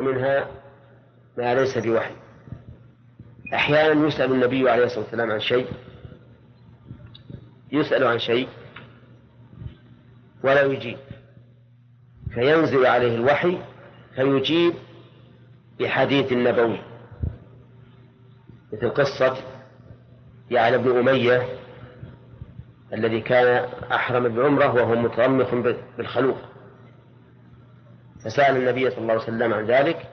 ومنها ما ليس بوحي. أحيانا يسأل النبي عليه الصلاة والسلام عن شيء يسأل عن شيء ولا يجيب. فينزل عليه الوحي فيجيب بحديث نبوي مثل قصة يعلى بن أمية الذي كان أحرم بعمرة وهو مترمخ بالخلوق. فسأل النبي صلى الله عليه وسلم عن ذلك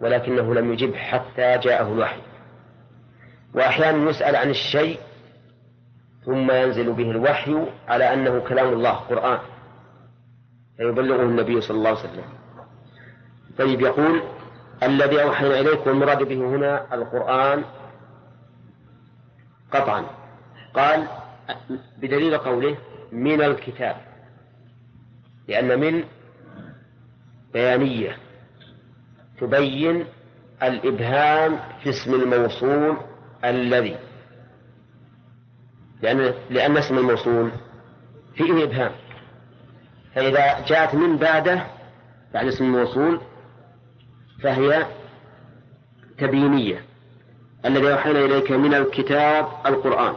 ولكنه لم يجب حتى جاءه الوحي. وأحيانا يسأل عن الشيء ثم ينزل به الوحي على أنه كلام الله قرآن. فيبلغه النبي صلى الله عليه وسلم. طيب يقول الذي أوحينا إليك والمراد به هنا القرآن قطعا. قال بدليل قوله من الكتاب. لأن من بيانية تبين الإبهام في اسم الموصول الذي. لأن لأن اسم الموصول فيه إبهام. فإذا جاءت من بعده بعد اسم الموصول فهي تبيينية. الذي أوحينا إليك من الكتاب القرآن.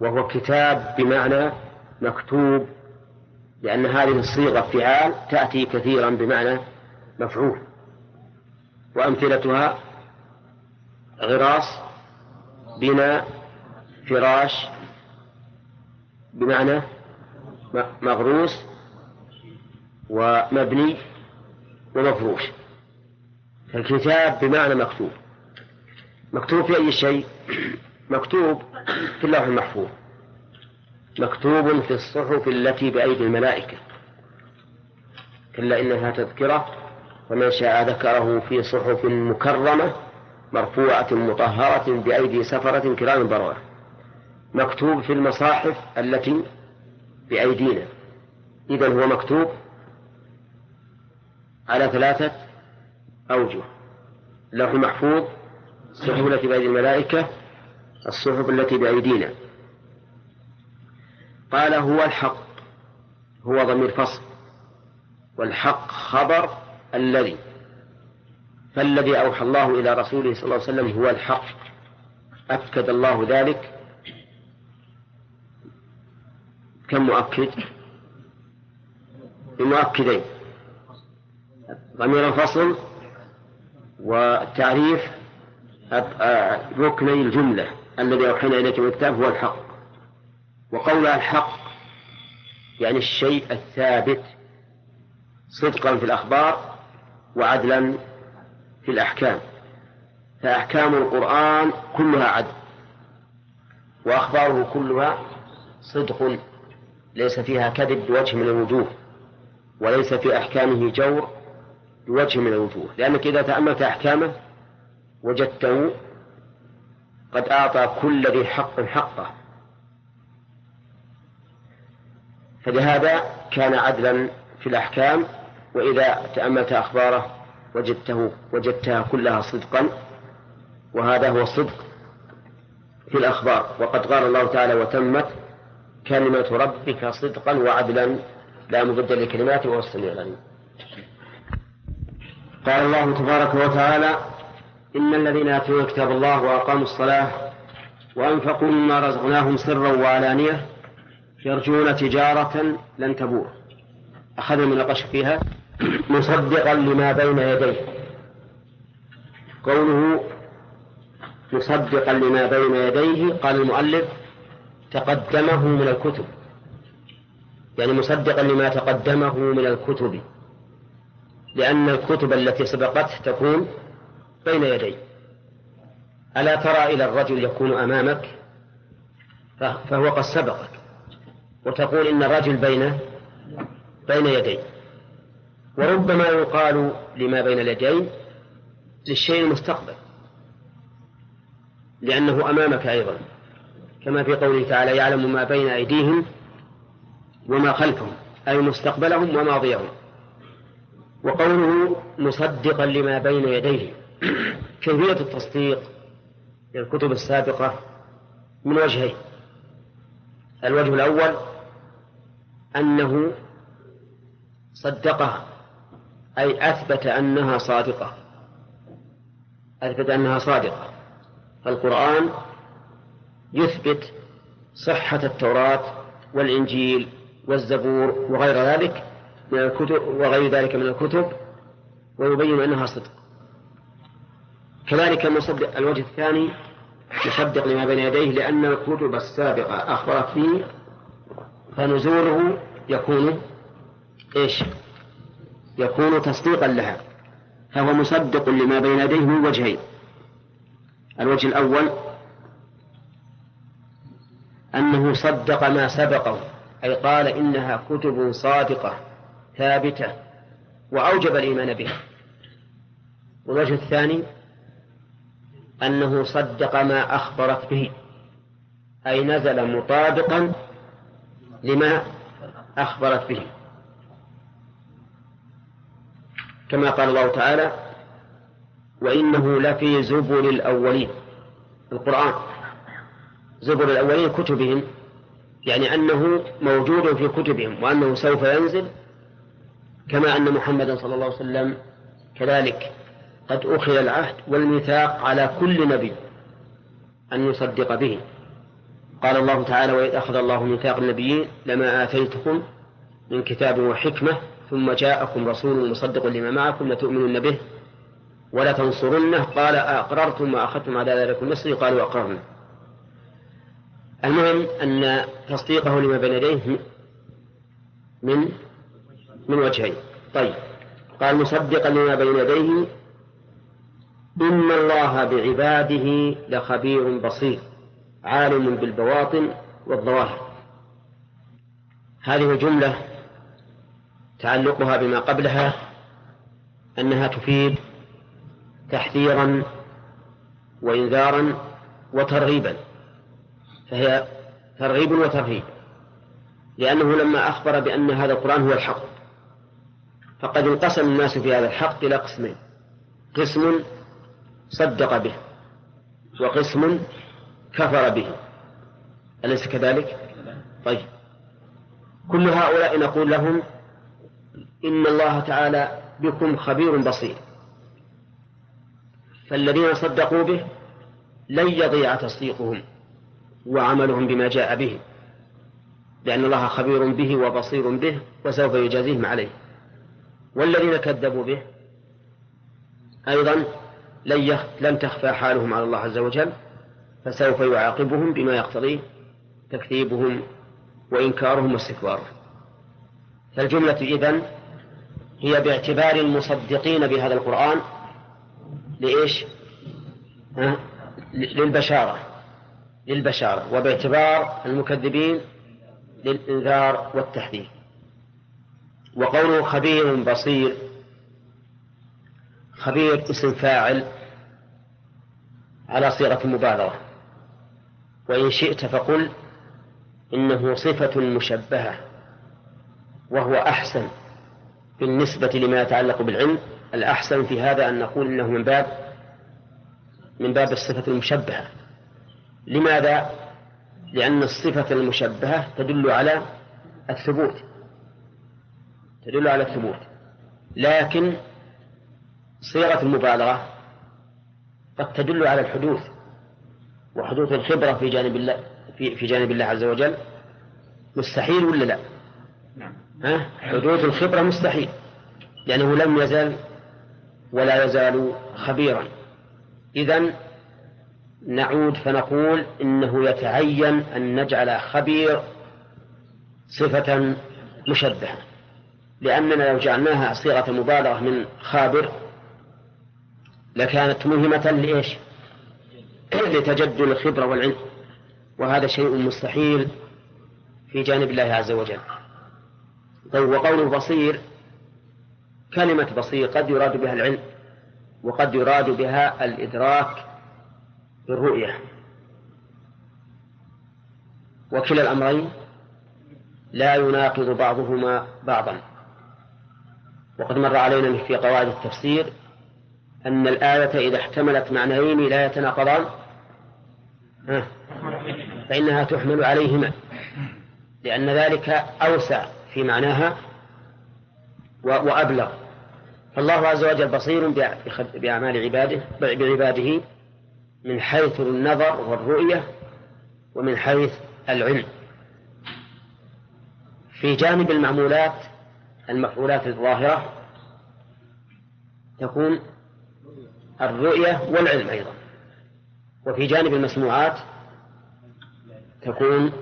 وهو كتاب بمعنى مكتوب لأن هذه الصيغة فعال تأتي كثيرا بمعنى مفعول وأمثلتها غراس بناء فراش بمعنى مغروس ومبني ومفروش. فالكتاب بمعنى مكتوب. مكتوب في أي شيء؟ مكتوب في اللوح المحفوظ. مكتوب في الصحف التي بأيدي الملائكة. كلا إنها تذكرة ومن شاء ذكره في صحف مكرمة مرفوعة مطهرة بأيدي سفرة كرام بررة مكتوب في المصاحف التي بأيدينا. إذا هو مكتوب على ثلاثة أوجه. اللوح المحفوظ الصحف التي بأيدي الملائكة الصحف التي بأيدينا. قال هو الحق هو ضمير فصل والحق خبر الذي فالذي أوحى الله إلى رسوله صلى الله عليه وسلم هو الحق أكد الله ذلك. كم مؤكد؟ بمؤكدين ضمير الفصل وتعريف ركني الجملة الذي أوحينا إليك من الكتاب هو الحق. وقول الحق يعني الشيء الثابت صدقا في الأخبار وعدلا في الأحكام. فأحكام القرآن كلها عدل وأخباره كلها صدق ليس فيها كذب بوجه من الوجوه وليس في أحكامه جور بوجه من الوجوه. لأنك إذا تأملت أحكامه وجدته قد أعطى كل ذي حق حقه. فلهذا كان عدلا في الأحكام وإذا تأملت أخباره وجدته وجدتها كلها صدقا وهذا هو الصدق في الأخبار. وقد قال الله تعالى وتمت كلمة ربك صدقا وعدلا لا مبدل لكلماته وهو السميع العليم. قال الله تبارك وتعالى إن الذين يتلون كتاب الله وأقاموا الصلاة وأنفقوا مما رزقناهم سرا وعلانية يرجون تجارة لن تبور. أخذ من القش فيها مصدقا لما بين يديه. قوله مصدقا لما بين يديه قال المؤلف تقدمه من الكتب. يعني مصدقا لما تقدمه من الكتب. لأن الكتب التي سبقته تكون بين يديه ألا ترى إلى الرجل يكون أمامك؟ فهو قد سبقك. وتقول إن الرجل بين بين يديه. وربما يقال لما بين اليدين للشيء المستقبل لأنه أمامك أيضا. كما في قوله تعالى يعلم ما بين أيديهم وما خلفهم أي مستقبلهم وماضيهم وقوله مصدقا لما بين يديه. كيفية التصديق للكتب السابقة من وجهين. الوجه الأول أنه صدقها أي أثبت أنها صادقة. أثبت أنها صادقة. فالقرآن يثبت صحة التوراة والإنجيل والزبور وغير ذلك من الكتب وغير ذلك من الكتب ويبين أنها صدق. كذلك مصدق الوجه الثاني يصدق لما بين يديه لأن الكتب السابقة أخبرت به فنزوله يكون إيش؟ يكون تصديقا لها. فهو مصدق لما بين يديه من وجهين. الوجه الأول أنه صدق ما سبقه أي قال إنها كتب صادقة ثابتة وأوجب الإيمان بها. والوجه الثاني أنه صدق ما أخبرت به أي نزل مطابقا لما أخبرت به. كما قال الله تعالى وإنه لفي زبر الأولين. القرآن. زبر الأولين كتبهم يعني أنه موجود في كتبهم وأنه سوف ينزل كما أن محمدا صلى الله عليه وسلم كذلك قد أخذ العهد والميثاق على كل نبي أن يصدق به. قال الله تعالى وإذ أخذ الله ميثاق النبيين لما آتيتكم من كتاب وحكمة ثم جاءكم رسول مصدق لما معكم لتؤمنن به ولا تنصرنه قال أقررتم وأخذتم على ذلك النصر. قالوا أقررنا. المهم أن تصديقه لما بين يديه من من وجهين. طيب. قال مصدقا لما بين يديه إن الله بعباده لخبير بصير. عالم بالبواطن والظواهر. هذه الجملة تعلقها بما قبلها أنها تفيد تحذيرا وإنذارا وترغيبا. فهي ترغيب وترهيب. لأنه لما أخبر بأن هذا القرآن هو الحق فقد انقسم الناس في هذا الحق إلى قسمين قسم صدق به وقسم كفر به. أليس كذلك؟ طيب. كل هؤلاء نقول لهم إن الله تعالى بكم خبير بصير. فالذين صدقوا به لن يضيع تصديقهم وعملهم بما جاء به لأن الله خبير به وبصير به وسوف يجازيهم عليه. والذين كذبوا به أيضا لن تخفى حالهم على الله عز وجل. فسوف يعاقبهم بما يقتضيه تكذيبهم وإنكارهم واستكبارهم فالجملة إذن هي باعتبار المصدقين بهذا القرآن لإيش؟ ها؟ للبشارة للبشارة وباعتبار المكذبين للإنذار والتحذير وقوله خبير بصير خبير اسم فاعل على صيغة المبالغة وإن شئت فقل إنه صفة مشبهة وهو أحسن بالنسبة لما يتعلق بالعلم. الأحسن في هذا أن نقول إنه من باب من باب الصفة المشبهة. لماذا؟ لأن الصفة المشبهة تدل على الثبوت تدل على الثبوت. لكن صيغة المبالغة قد تدل على الحدوث. وحدوث الخبرة في جانب الله في, في جانب الله عز وجل مستحيل ولا لا؟ نعم. ها؟ حدوث الخبرة مستحيل لأنه لم يزل ولا يزال خبيرا إذا نعود فنقول إنه يتعين أن نجعل خبير صفة مشبهة لأننا لو جعلناها صيغة مبالغة من خابر لكانت مهمة لإيش؟ لتجدد الخبرة والعلم وهذا شيء مستحيل في جانب الله عز وجل. طيب وقوله بصير كلمة بصير قد يراد بها العلم وقد يراد بها الإدراك بالرؤية. وكلا الأمرين لا يناقض بعضهما بعضا. وقد مر علينا في قواعد التفسير أن الآية إذا احتملت معنيين لا يتناقضان فإنها تحمل عليهما. لأن ذلك أوسع في معناها وأبلغ. فالله عز وجل بصير بأعمال عباده بعباده من حيث النظر والرؤية ومن حيث العلم. في جانب المعمولات المفعولات الظاهرة تكون الرؤية والعلم أيضا. وفي جانب المسموعات تكون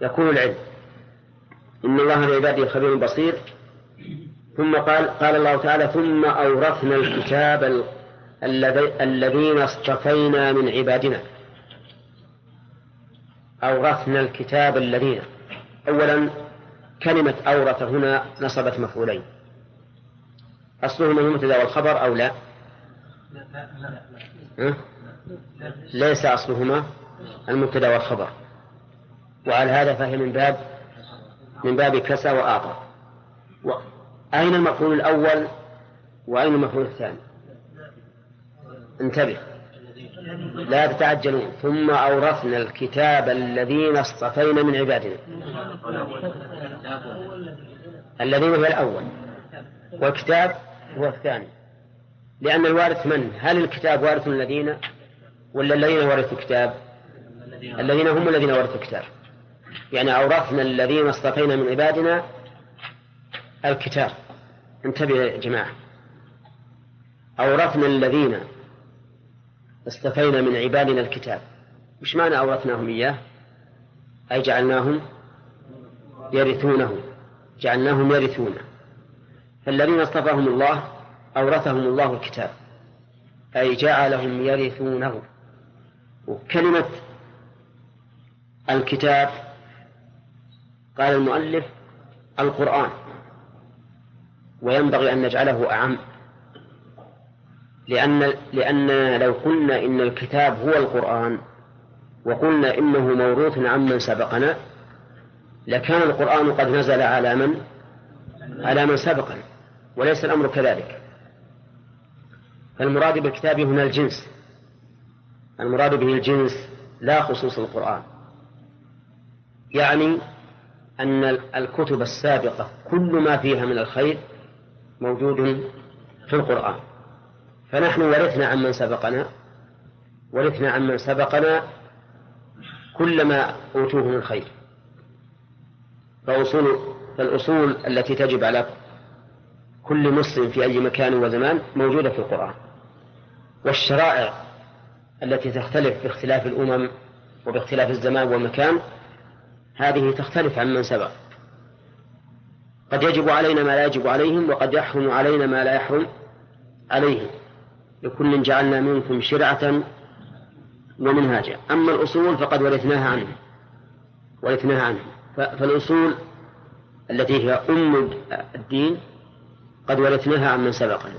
يكون العلم. إن الله بعباده خبير بصير. ثم قال قال الله تعالى ثم أورثنا الكتاب الذين اصطفينا من عبادنا. أورثنا الكتاب الذين. أولا كلمة أورث هنا نصبت مفعولين. أصلهما المبتدأ والخبر أو لا؟ ليس أصلهما المبتدأ والخبر. وعلى هذا فهي من باب من باب كسى وأعطى أين المفعول الأول وأين المفعول الثاني؟ انتبه. لا تتعجلون. ثم أورثنا الكتاب الذين اصطفينا من عبادنا. الذين هو الأول. والكتاب هو الثاني. لأن الوارث من؟ هل الكتاب وارث الذين؟ ولا الذين ورثوا الكتاب؟ الذين هم الذين ورثوا الكتاب. يعني أورثنا الذين اصطفينا من عبادنا الكتاب. انتبه يا جماعة. أورثنا الذين اصطفينا من عبادنا الكتاب. مش معنى أورثناهم إياه؟ أي جعلناهم يرثونه جعلناهم يرثونه فالذين اصطفاهم الله أورثهم الله الكتاب. أي جعلهم يرثونه. وكلمة الكتاب قال المؤلف القرآن وينبغي أن نجعله أعم لأن لأن لو قلنا إن الكتاب هو القرآن وقلنا إنه موروث عمن سبقنا لكان القرآن قد نزل على من؟ على من سبقنا وليس الأمر كذلك فالمراد بالكتاب هنا الجنس المراد به الجنس لا خصوص القرآن. يعني أن الكتب السابقة كل ما فيها من الخير موجود في القرآن. فنحن ورثنا عمن سبقنا ورثنا عمن سبقنا كل ما أوتوه من خير. فأصول فالأصول التي تجب على كل مسلم في أي مكان وزمان موجودة في القرآن. والشرائع التي تختلف باختلاف الأمم وباختلاف الزمان والمكان هذه تختلف عن من سبق. قد يجب علينا ما لا يجب عليهم وقد يحرم علينا ما لا يحرم عليهم. لكل جعلنا منكم شرعة ومنهاجا. أما الأصول فقد ورثناها عنهم. ورثناها عنهم. فالأصول التي هي أم الدين قد ورثناها عن من سبقنا.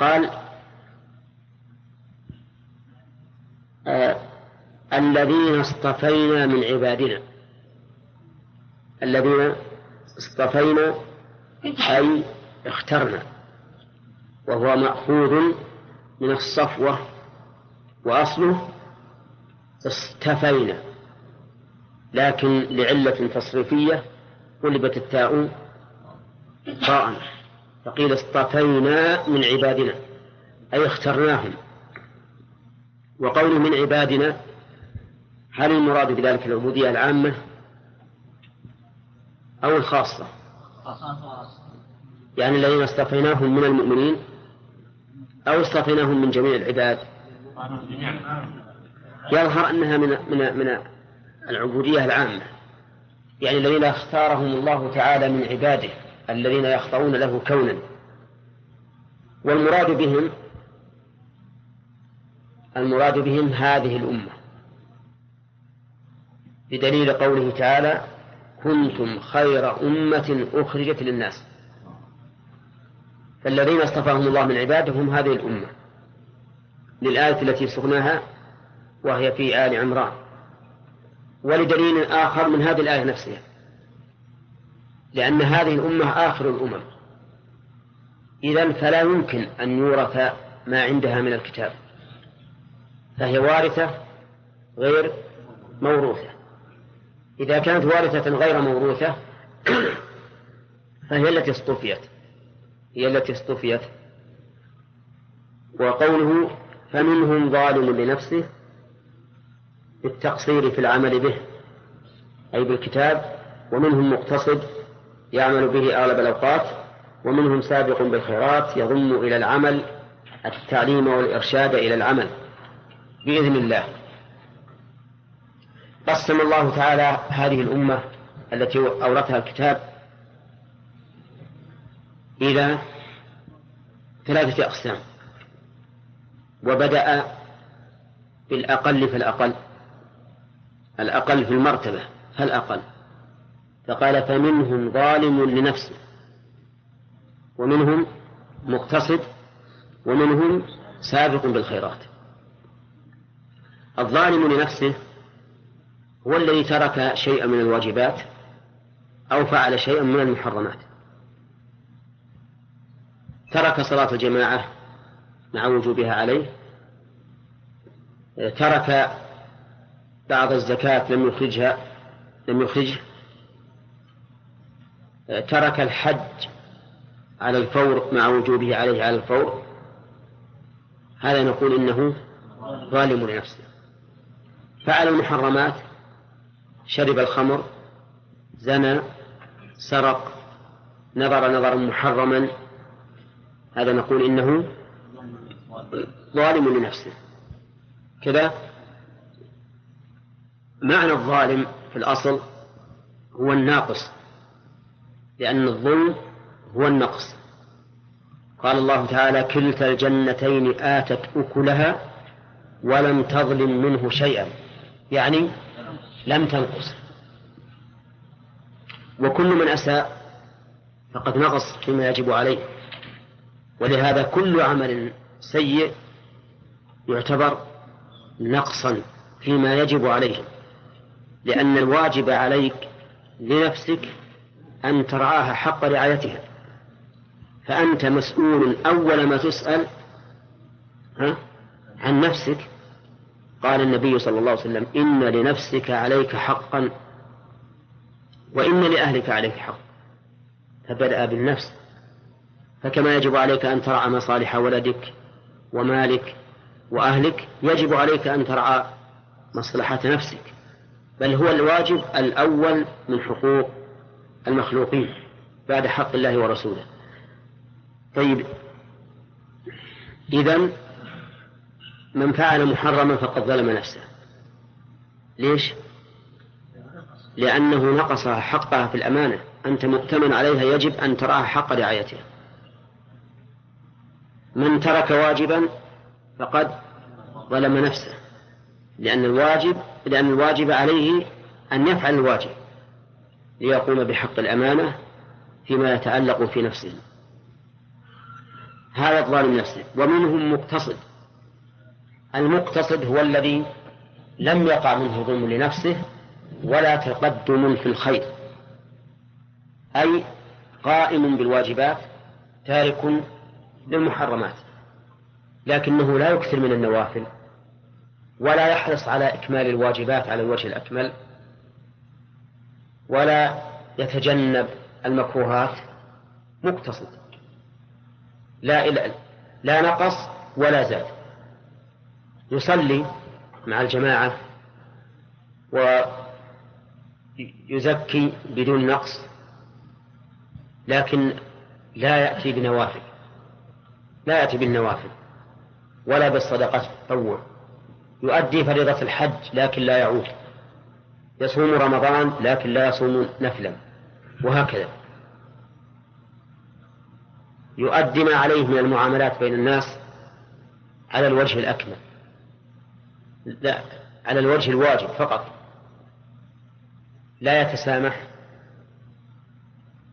قال آه الذين اصطفينا من عبادنا. الذين اصطفينا أي اخترنا. وهو مأخوذ من الصفوة وأصله اصطفينا. لكن لعلة تصريفية قلبت التاء طاء فقيل اصطفينا من عبادنا أي اخترناهم. وقوله من عبادنا هل المراد بذلك العبودية العامة أو الخاصة؟ يعني الذين اصطفيناهم من المؤمنين أو اصطفيناهم من جميع العباد. يظهر أنها من من من العبودية العامة. يعني الذين اختارهم الله تعالى من عباده الذين يخضعون له كونا. والمراد بهم المراد بهم هذه الأمة. بدليل قوله تعالى كنتم خير أمة أخرجت للناس فالذين اصطفاهم الله من عباده هم هذه الأمة. للآية التي سقناها وهي في آل عمران. ولدليل آخر من هذه الآية نفسها. لأن هذه الأمة آخر الأمم. إذا فلا يمكن أن يورث ما عندها من الكتاب. فهي وارثة غير موروثة. إذا كانت وارثة غير موروثة فهي التي اصطفيت. هي التي اصطفيت. وقوله فمنهم ظالم لنفسه بالتقصير في العمل به أي بالكتاب. ومنهم مقتصد يعمل به أغلب الأوقات. ومنهم سابق بالخيرات يضم إلى العمل التعليم والإرشاد إلى العمل. بإذن الله. قسم الله تعالى هذه الأمة التي أورثها الكتاب إلى ثلاثة أقسام. وبدأ بالأقل فالأقل الأقل في المرتبة فالأقل. فقال فمنهم ظالم لنفسه ومنهم مقتصد ومنهم سابق بالخيرات. الظالم لنفسه هو الذي ترك شيئا من الواجبات أو فعل شيئا من المحرمات. ترك صلاة الجماعة مع وجوبها عليه. ترك بعض الزكاة لم يخرجها لم يخرجه ترك الحج على الفور مع وجوبه عليه على الفور. هذا نقول إنه ظالم لنفسه. فعل المحرمات شرب الخمر زنى سرق نظر نظرا محرما هذا نقول إنه ظالم لنفسه. كذا معنى الظالم في الأصل هو الناقص لأن الظلم هو النقص. قال الله تعالى كلتا الجنتين آتت أكلها ولم تظلم منه شيئا. يعني لم تنقص. وكل من أساء فقد نقص فيما يجب عليه. ولهذا كل عمل سيء يعتبر نقصا فيما يجب عليه. لأن الواجب عليك لنفسك أن ترعاها حق رعايتها. فأنت مسؤول أول ما تسأل عن نفسك قال النبي صلى الله عليه وسلم إن لنفسك عليك حقا وإن لأهلك عليك حق. فبدأ بالنفس. فكما يجب عليك أن ترعى مصالح ولدك ومالك وأهلك يجب عليك أن ترعى مصلحة نفسك. بل هو الواجب الأول من حقوق المخلوقين بعد حق الله ورسوله. طيب إذا من فعل محرما فقد ظلم نفسه. ليش؟ لأنه نقصها حقها في الأمانة. أنت مؤتمن عليها يجب أن تراها حق رعايتها. من ترك واجبا فقد ظلم نفسه. لأن الواجب لأن الواجب عليه أن يفعل الواجب ليقوم بحق الأمانة فيما يتعلق في نفسه. هذا الظالم نفسه. ومنهم مقتصد. المقتصد هو الذي لم يقع منه ظلم لنفسه ولا تقدم في الخير. أي قائم بالواجبات تارك للمحرمات لكنه لا يكثر من النوافل ولا يحرص على إكمال الواجبات على الوجه الأكمل ولا يتجنب المكروهات مقتصد. لا لا نقص ولا زاد. يصلي مع الجماعة ويزكي بدون نقص لكن لا يأتي بنوافل لا يأتي بالنوافل ولا بالصدقة التطوع يؤدي فريضة الحج لكن لا يعود يصوم رمضان لكن لا يصوم نفلا وهكذا. يؤدي ما عليه من المعاملات بين الناس على الوجه الأكمل. لا على الوجه الواجب فقط. لا يتسامح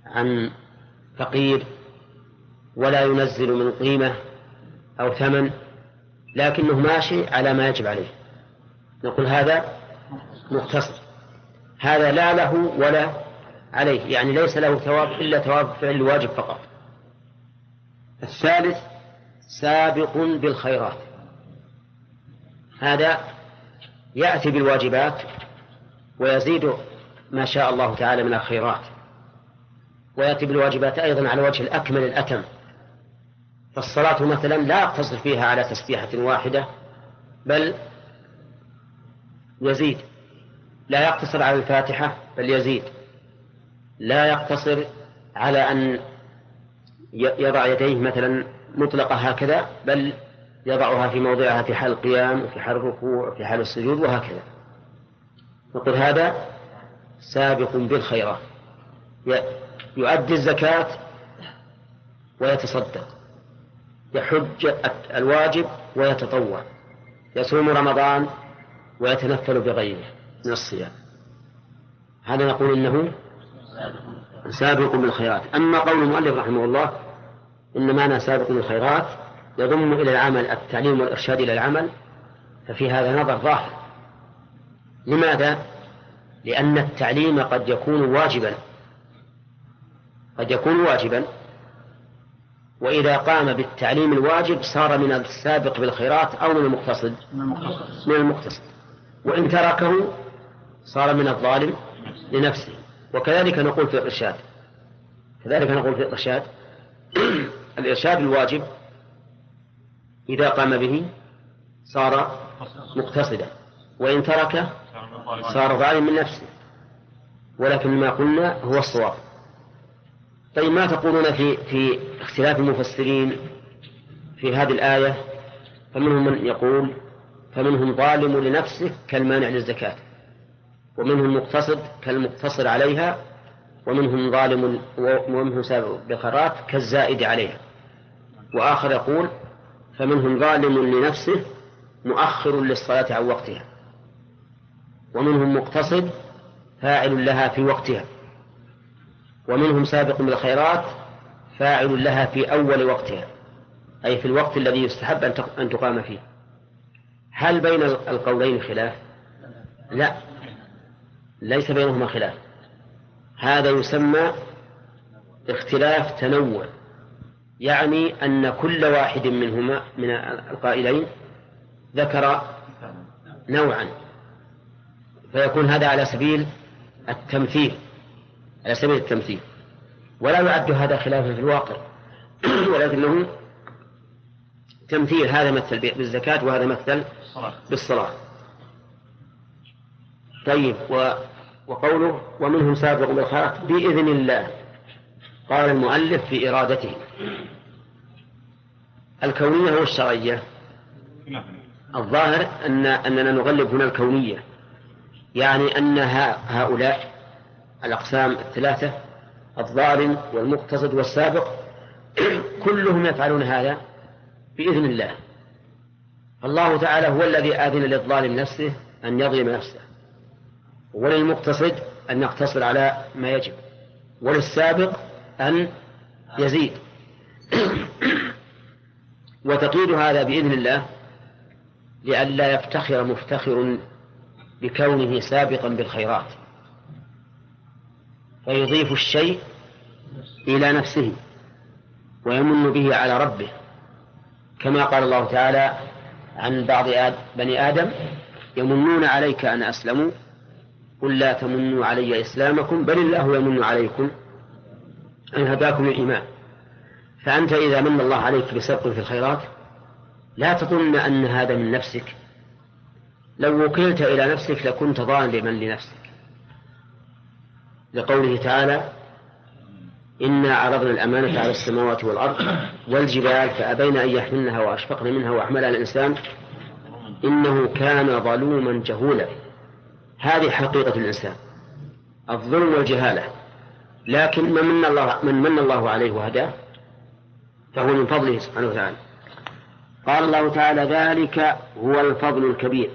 عن فقير ولا ينزل من قيمة أو ثمن لكنه ماشي على ما يجب عليه. نقول هذا مقتصد هذا لا له ولا عليه يعني ليس له ثواب إلا ثواب فعل الواجب فقط. الثالث سابق بالخيرات. هذا يأتي بالواجبات ويزيد ما شاء الله تعالى من الخيرات. ويأتي بالواجبات أيضا على وجه الأكمل الأتم. فالصلاة مثلا لا يقتصر فيها على تسبيحة واحدة بل يزيد. لا يقتصر على الفاتحة بل يزيد. لا يقتصر على أن يضع يديه مثلا مطلقة هكذا بل يضعها في موضعها في حال القيام وفي حال الركوع وفي حال السجود وهكذا. نقول هذا سابق بالخيرات. يؤدي الزكاة ويتصدق. يحج الواجب ويتطوع. يصوم رمضان ويتنفل بغيره من الصيام. هذا نقول إنه سابق بالخيرات. أما قول المؤلف رحمه الله ان معنى سابق بالخيرات يضم إلى العمل التعليم والإرشاد إلى العمل ففي هذا نظر ظاهر. لماذا؟ لأن التعليم قد يكون واجبا. قد يكون واجبا. وإذا قام بالتعليم الواجب صار من السابق بالخيرات أو من المقتصد. من المقتصد. وإن تركه صار من الظالم لنفسه. وكذلك نقول في الإرشاد. كذلك نقول في الإرشاد. الإرشاد الواجب إذا قام به صار مقتصدا. وإن تركه صار ظالم من نفسه ولكن ما قلنا هو الصواب. طيب ما تقولون في في اختلاف المفسرين في هذه الآية؟ فمنهم من يقول فمنهم ظالم لنفسه كالمانع للزكاة. ومنهم مقتصد كالمقتصر عليها ومنهم ظالم ومنهم سابق بالخيرات كالزائد عليها. وآخر يقول فمنهم ظالم لنفسه مؤخر للصلاة عن وقتها. ومنهم مقتصد فاعل لها في وقتها. ومنهم سابق بالخيرات فاعل لها في أول وقتها. أي في الوقت الذي يستحب أن تقام فيه. هل بين القولين خلاف؟ لا. ليس بينهما خلاف. هذا يسمى اختلاف تنوع. يعني أن كل واحد منهما من القائلين ذكر نوعا. فيكون هذا على سبيل التمثيل على سبيل التمثيل. ولا يعد هذا خلافا في الواقع. ولكنه تمثيل. هذا مثل بالزكاة وهذا مثل بالصلاة. طيب و وقوله ومنهم سابق بالخيرات بإذن الله. قال المؤلف في إرادته. الكونية والشرعية الظاهر أن أننا نغلب هنا الكونية. يعني أن هؤلاء الأقسام الثلاثة الظالم والمقتصد والسابق كلهم يفعلون هذا بإذن الله. الله تعالى هو الذي آذن للظالم نفسه أن يظلم نفسه. وللمقتصد أن يقتصر على ما يجب. وللسابق أن يزيد. وتقييد هذا بإذن الله لئلا يفتخر مفتخر بكونه سابقا بالخيرات. فيضيف الشيء إلى نفسه ويمن به على ربه كما قال الله تعالى عن بعض بني آدم يمنون عليك أن أسلموا قل لا تمنوا علي إسلامكم بل الله يمن عليكم. أن هداكم الإيمان فأنت إذا من الله عليك بسبق في الخيرات لا تظن أن هذا من نفسك. لو وكلت إلى نفسك لكنت ظالما لنفسك. لقوله تعالى إنا عرضنا الأمانة على السماوات والأرض والجبال فأبين أن يحملنها وأشفقن منها وأحملها الإنسان إنه كان ظلوما جهولا. هذه حقيقة الإنسان. الظلم والجهالة. لكن من من الله من من الله عليه وهداه فهو من فضله سبحانه وتعالى. قال الله تعالى ذلك هو الفضل الكبير.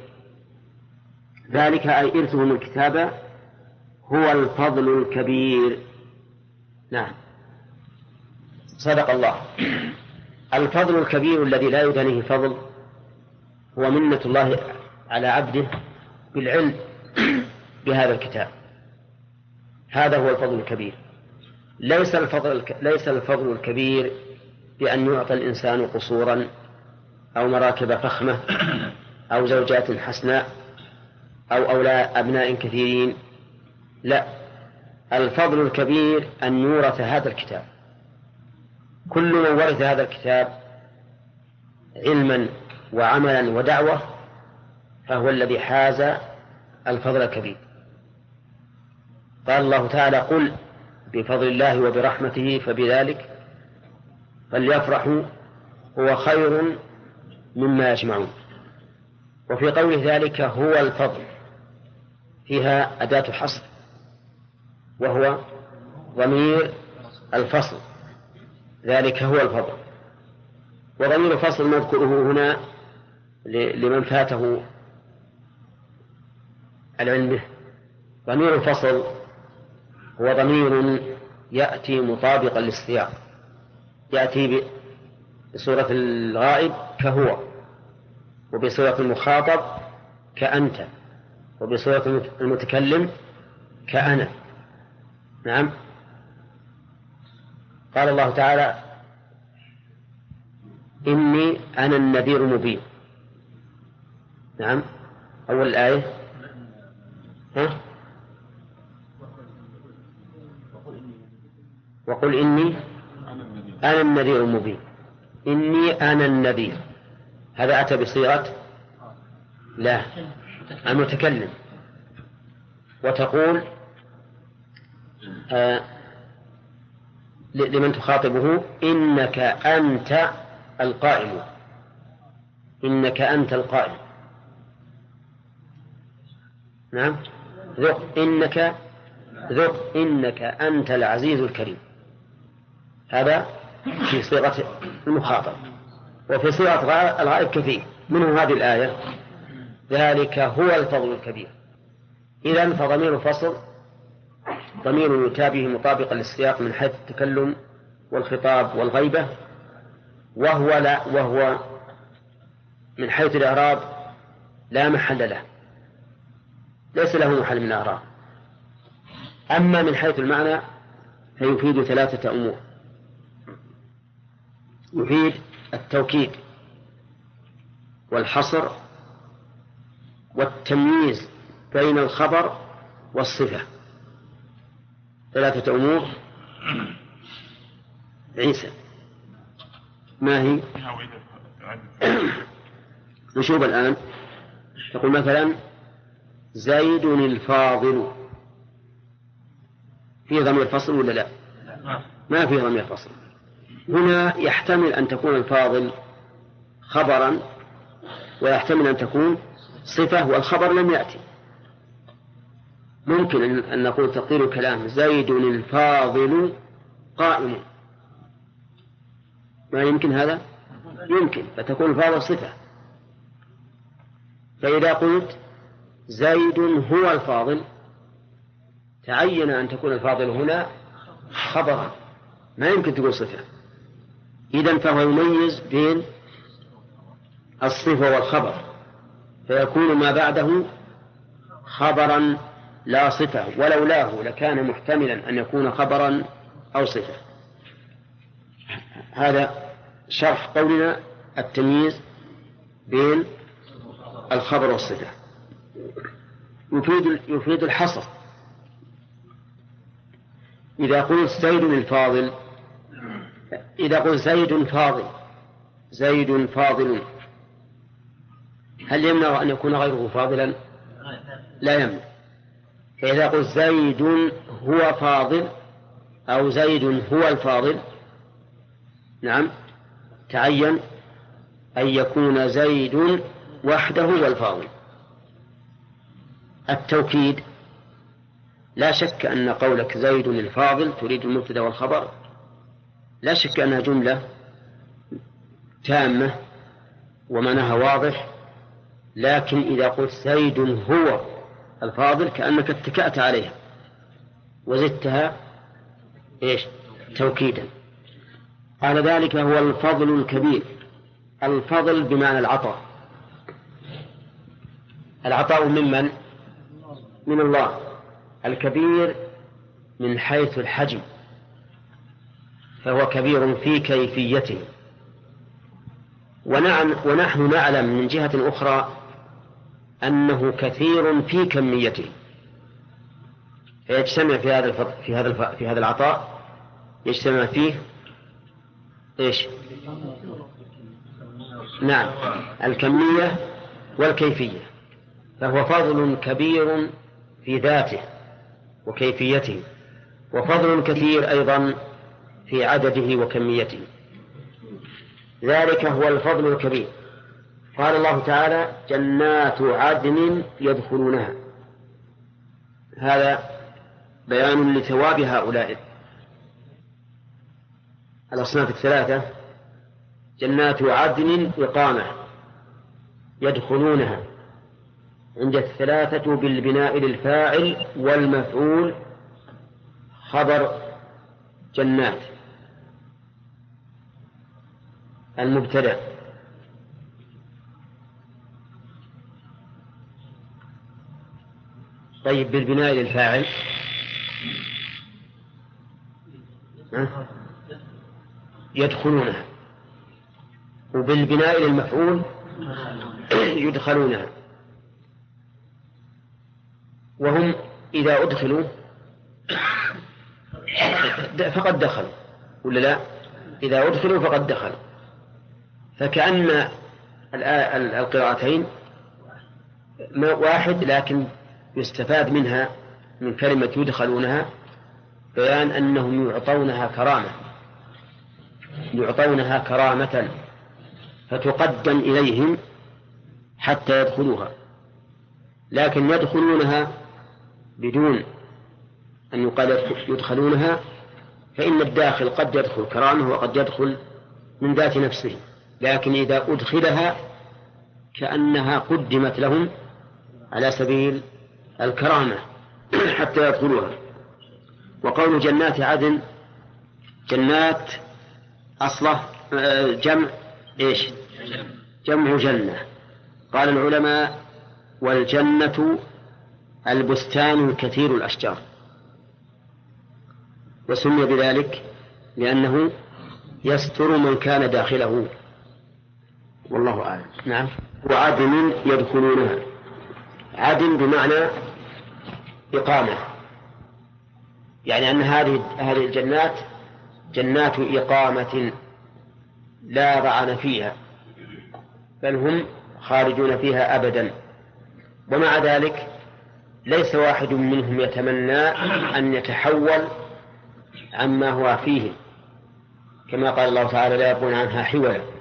ذلك أي إرثهم الكتاب هو الفضل الكبير. نعم. صدق الله. الفضل الكبير الذي لا يدانيه فضل هو منة الله على عبده بالعلم بهذا الكتاب. هذا هو الفضل الكبير. ليس الفضل ليس الفضل الكبير بأن يعطى الإنسان قصورا أو مراكب فخمة أو زوجات حسناء أو أولاد أبناء كثيرين. لا الفضل الكبير أن يورث هذا الكتاب. كل من ورث هذا الكتاب علما وعملا ودعوة فهو الذي حاز الفضل الكبير. قال الله تعالى قل بفضل الله وبرحمته فبذلك فليفرحوا هو خير مما يجمعون. وفي قوله ذلك هو الفضل فيها أداة حصر وهو ضمير الفصل ذلك هو الفضل. وضمير الفصل نذكره هنا لمن فاته العلم به. ضمير الفصل هو ضمير يأتي مطابقا للسياق يأتي بصورة الغائب كهو وبصورة المخاطب كأنت وبصورة المتكلم كأنا. نعم. قال الله تعالى إني أنا النذير المبين. نعم. أول الآية. ها؟ وقل إني أنا النذير المبين. إني أنا النذير. هذا أتى بصيغة لا المتكلم. وتقول آه لمن تخاطبه إنك أنت القائل. إنك أنت القائل. نعم؟ ذق إنك ذق إنك أنت العزيز الكريم. هذا في صيغة المخاطب وفي صيغة الغائب كثير. منه هذه الآية ذلك هو الفضل الكبير. إذا فضمير الفصل ضمير يتابه مطابقا للسياق من حيث التكلم والخطاب والغيبة وهو لا وهو من حيث الإعراب لا محل له. ليس له محل من الإعراب. أما من حيث المعنى فيفيد ثلاثة أمور. يفيد التوكيد والحصر والتمييز بين الخبر والصفة. ثلاثة أمور. عيسى ما هي؟ نشوف الآن. تقول مثلا زيد الفاضل. في ضمير فصل ولا لا؟ ما في ضمير فصل هنا يحتمل أن تكون الفاضل خبرا ويحتمل أن تكون صفة والخبر لم يأتي. ممكن أن نقول تقدير الكلام زيد الفاضل قائم. ما يمكن هذا؟ يمكن فتكون الفاضل صفة. فإذا قلت زيد هو الفاضل تعين أن تكون الفاضل هنا خبرا. ما يمكن تقول صفة. إذا فهو يميز بين الصفة والخبر فيكون ما بعده خبرا لا صفة ولولاه لكان محتملا أن يكون خبرا أو صفة. هذا شرح قولنا التمييز بين الخبر والصفة. يفيد يفيد الحصر. إذا قلت زيد الفاضل إذا قلت زيد فاضل زيد فاضل. هل يمنع أن يكون غيره فاضلا؟ لا يمنع. فإذا قلت زيد هو فاضل أو زيد هو الفاضل نعم تعين أن يكون زيد وحده هو الفاضل. التوكيد لا شك أن قولك زيد الفاضل تريد المبتدأ والخبر. لا شك أنها جملة تامة ومعناها واضح لكن إذا قلت زيد هو الفاضل كأنك اتكأت عليها وزدتها إيش؟ توكيدا. قال ذلك هو الفضل الكبير. الفضل بمعنى العطاء. العطاء ممن من الله. الكبير من حيث الحجم. فهو كبير في كيفيته. ونعم ونحن نعلم من جهة أخرى أنه كثير في كميته. فيجتمع في هذا في هذا في هذا العطاء يجتمع فيه إيش؟ نعم الكمية والكيفية. فهو فضل كبير في ذاته وكيفيته. وفضل كثير أيضا في عدده وكميته. ذلك هو الفضل الكبير. قال الله تعالى جنات عدن يدخلونها. هذا بيان لثواب هؤلاء. الأصناف الثلاثة جنات عدن إقامة يدخلونها. عند الثلاثة بالبناء للفاعل والمفعول خبر جنات. المبتدأ طيب بالبناء للفاعل. يدخلونها. وبالبناء للمفعول يدخلونها. وهم إذا أدخلوا فقد دخلوا ولا لا؟ إذا أدخلوا فقد دخلوا. فكأن القراءتين واحد لكن يستفاد منها من كلمة يدخلونها بيان أنهم يعطونها كرامة. يعطونها كرامة فتقدم إليهم حتى يدخلوها. لكن يدخلونها بدون أن يقال يدخلونها فإن الداخل قد يدخل كرامة وقد يدخل من ذات نفسه. لكن إذا أدخلها كأنها قدمت لهم على سبيل الكرامة حتى يدخلوها. وقول جنات عدن جنات أصلة آه، جمع إيش؟ جمع جنة. قال العلماء والجنة البستان الكثير الأشجار. وسمي بذلك لأنه يستر من كان داخله. والله أعلم. نعم. وعدن يدخلونها. عدن بمعنى إقامة. يعني أن هذه هذه الجنات جنات إقامة لا طعن فيها بل هم خارجون فيها أبدا. ومع ذلك ليس واحد منهم يتمنى أن يتحول عما هو فيه كما قال الله تعالى لا يبغون عنها حولا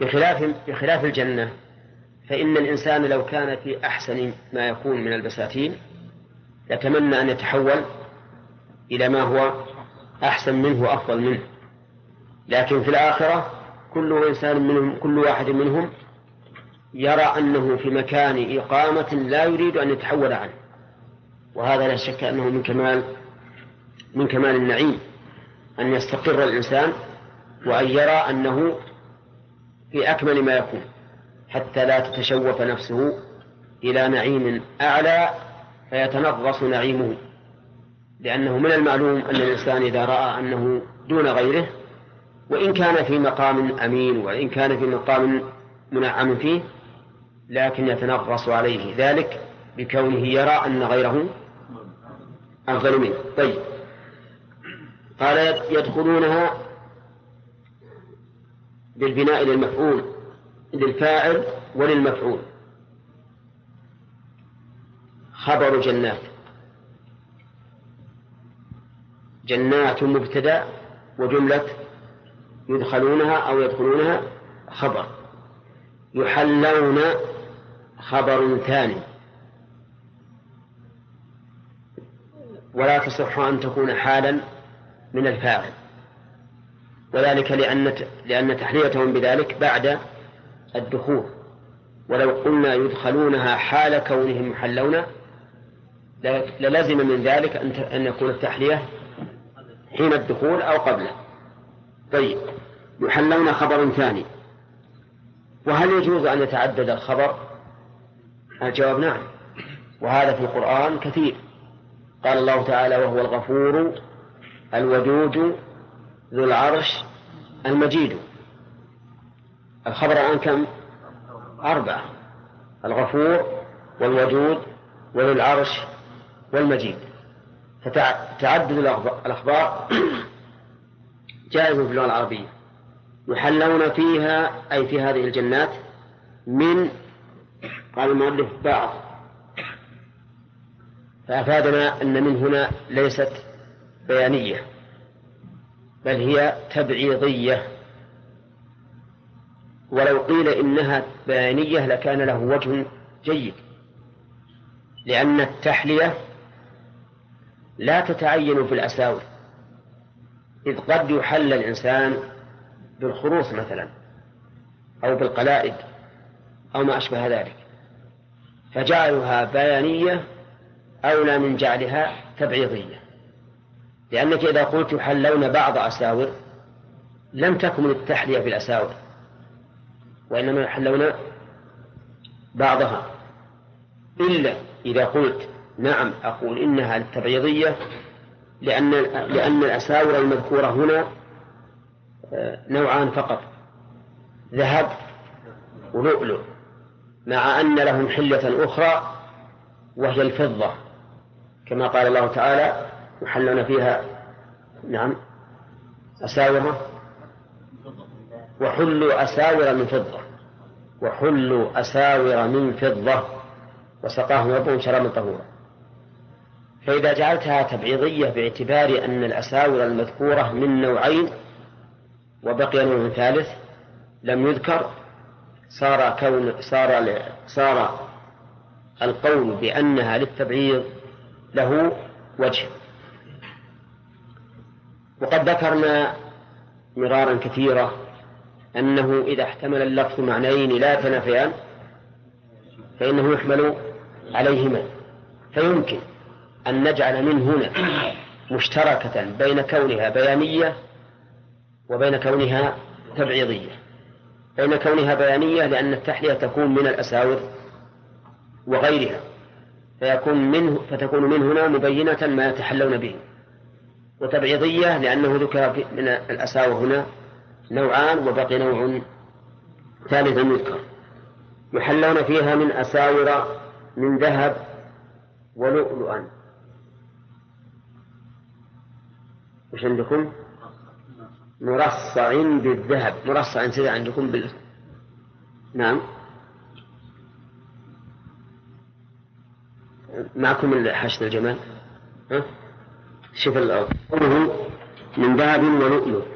بخلاف بخلاف الجنة فإن الإنسان لو كان في أحسن ما يكون من البساتين يتمنى أن يتحول إلى ما هو أحسن منه وأفضل منه. لكن في الآخرة كل إنسان منهم كل واحد منهم يرى أنه في مكان إقامة لا يريد أن يتحول عنه. وهذا لا شك أنه من كمال من كمال النعيم أن يستقر الإنسان وأن يرى أنه في أكمل ما يكون حتى لا تتشوف نفسه إلى نعيم أعلى فيتنغص نعيمه لأنه من المعلوم أن الإنسان إذا رأى أنه دون غيره وإن كان في مقام أمين وإن كان في مقام منعم فيه لكن يتنغص عليه. ذلك بكونه يرى أن غيره أفضل منه. طيب. قال يدخلونها بالبناء للمفعول للفاعل وللمفعول. خبر جنات. جنات مبتدأ وجملة يدخلونها أو يدخلونها خبر. يحلون خبر ثاني. ولا تصح أن تكون حالا من الفاعل. وذلك لأن لأن تحليتهم بذلك بعد الدخول. ولو قلنا يدخلونها حال كونهم يحلون للزم من ذلك أن يكون التحلية حين الدخول أو قبله. طيب يحلون خبر ثاني. وهل يجوز أن يتعدد الخبر؟ الجواب نعم. وهذا في القرآن كثير. قال الله تعالى وهو الغفور الودود ذو العرش المجيد. الخبر الآن كم؟ أربعة. الغفور والودود وذو العرش والمجيد. فتعدد الأخبار جائز في اللغة العربية. يحلون فيها أي في هذه الجنات من قال المؤلف بعض. فأفادنا أن من هنا ليست بيانية. بل هي تبعيضية. ولو قيل إنها بيانية لكان له وجه جيد لأن التحلية لا تتعين في الأساور إذ قد يحل الإنسان بالخروص مثلا أو بالقلائد أو ما أشبه ذلك. فجعلها بيانية أولى من جعلها تبعيضية. لأنك إذا قلت يحلون بعض أساور لم تكمل التحلية بالأساور وإنما يحلون بعضها. إلا إذا قلت نعم أقول إنها التبعيضية لأن لأن الأساور المذكورة هنا آه، نوعان فقط ذهب ولؤلؤ مع أن لهم حلة أخرى وهي الفضة كما قال الله تعالى يحلون فيها. نعم. أساور. وحلوا أساور من فضة. وحلوا أساور من فضة. وسقاهم ربهم شرابا طهورا. فإذا جعلتها تبعيضية باعتبار أن الأساور المذكورة من نوعين وبقي نوع ثالث لم يذكر صار كون صار صار القول بأنها للتبعيض له وجه. وقد ذكرنا مرارا كثيرا أنه إذا احتمل اللفظ معنيين لا تنافيان فإنه يحمل عليهما. فيمكن أن نجعل من هنا مشتركة بين كونها بيانية وبين كونها تبعيضية. بين كونها بيانية لأن التحلية تكون من الأساور وغيرها فيكون منه فتكون من هنا مبينة ما يتحلون به. وتبعيضية لأنه ذكر من الأساور هنا نوعان وبقي نوع ثالث يذكر. يحلون فيها من أساور من ذهب ولؤلؤا. وش عندكم؟ مرصع بالذهب. مرصع سيدي عندكم بال نعم. معكم حشد الجمال؟ ها؟ شوف قوله من ذهب ولؤلؤ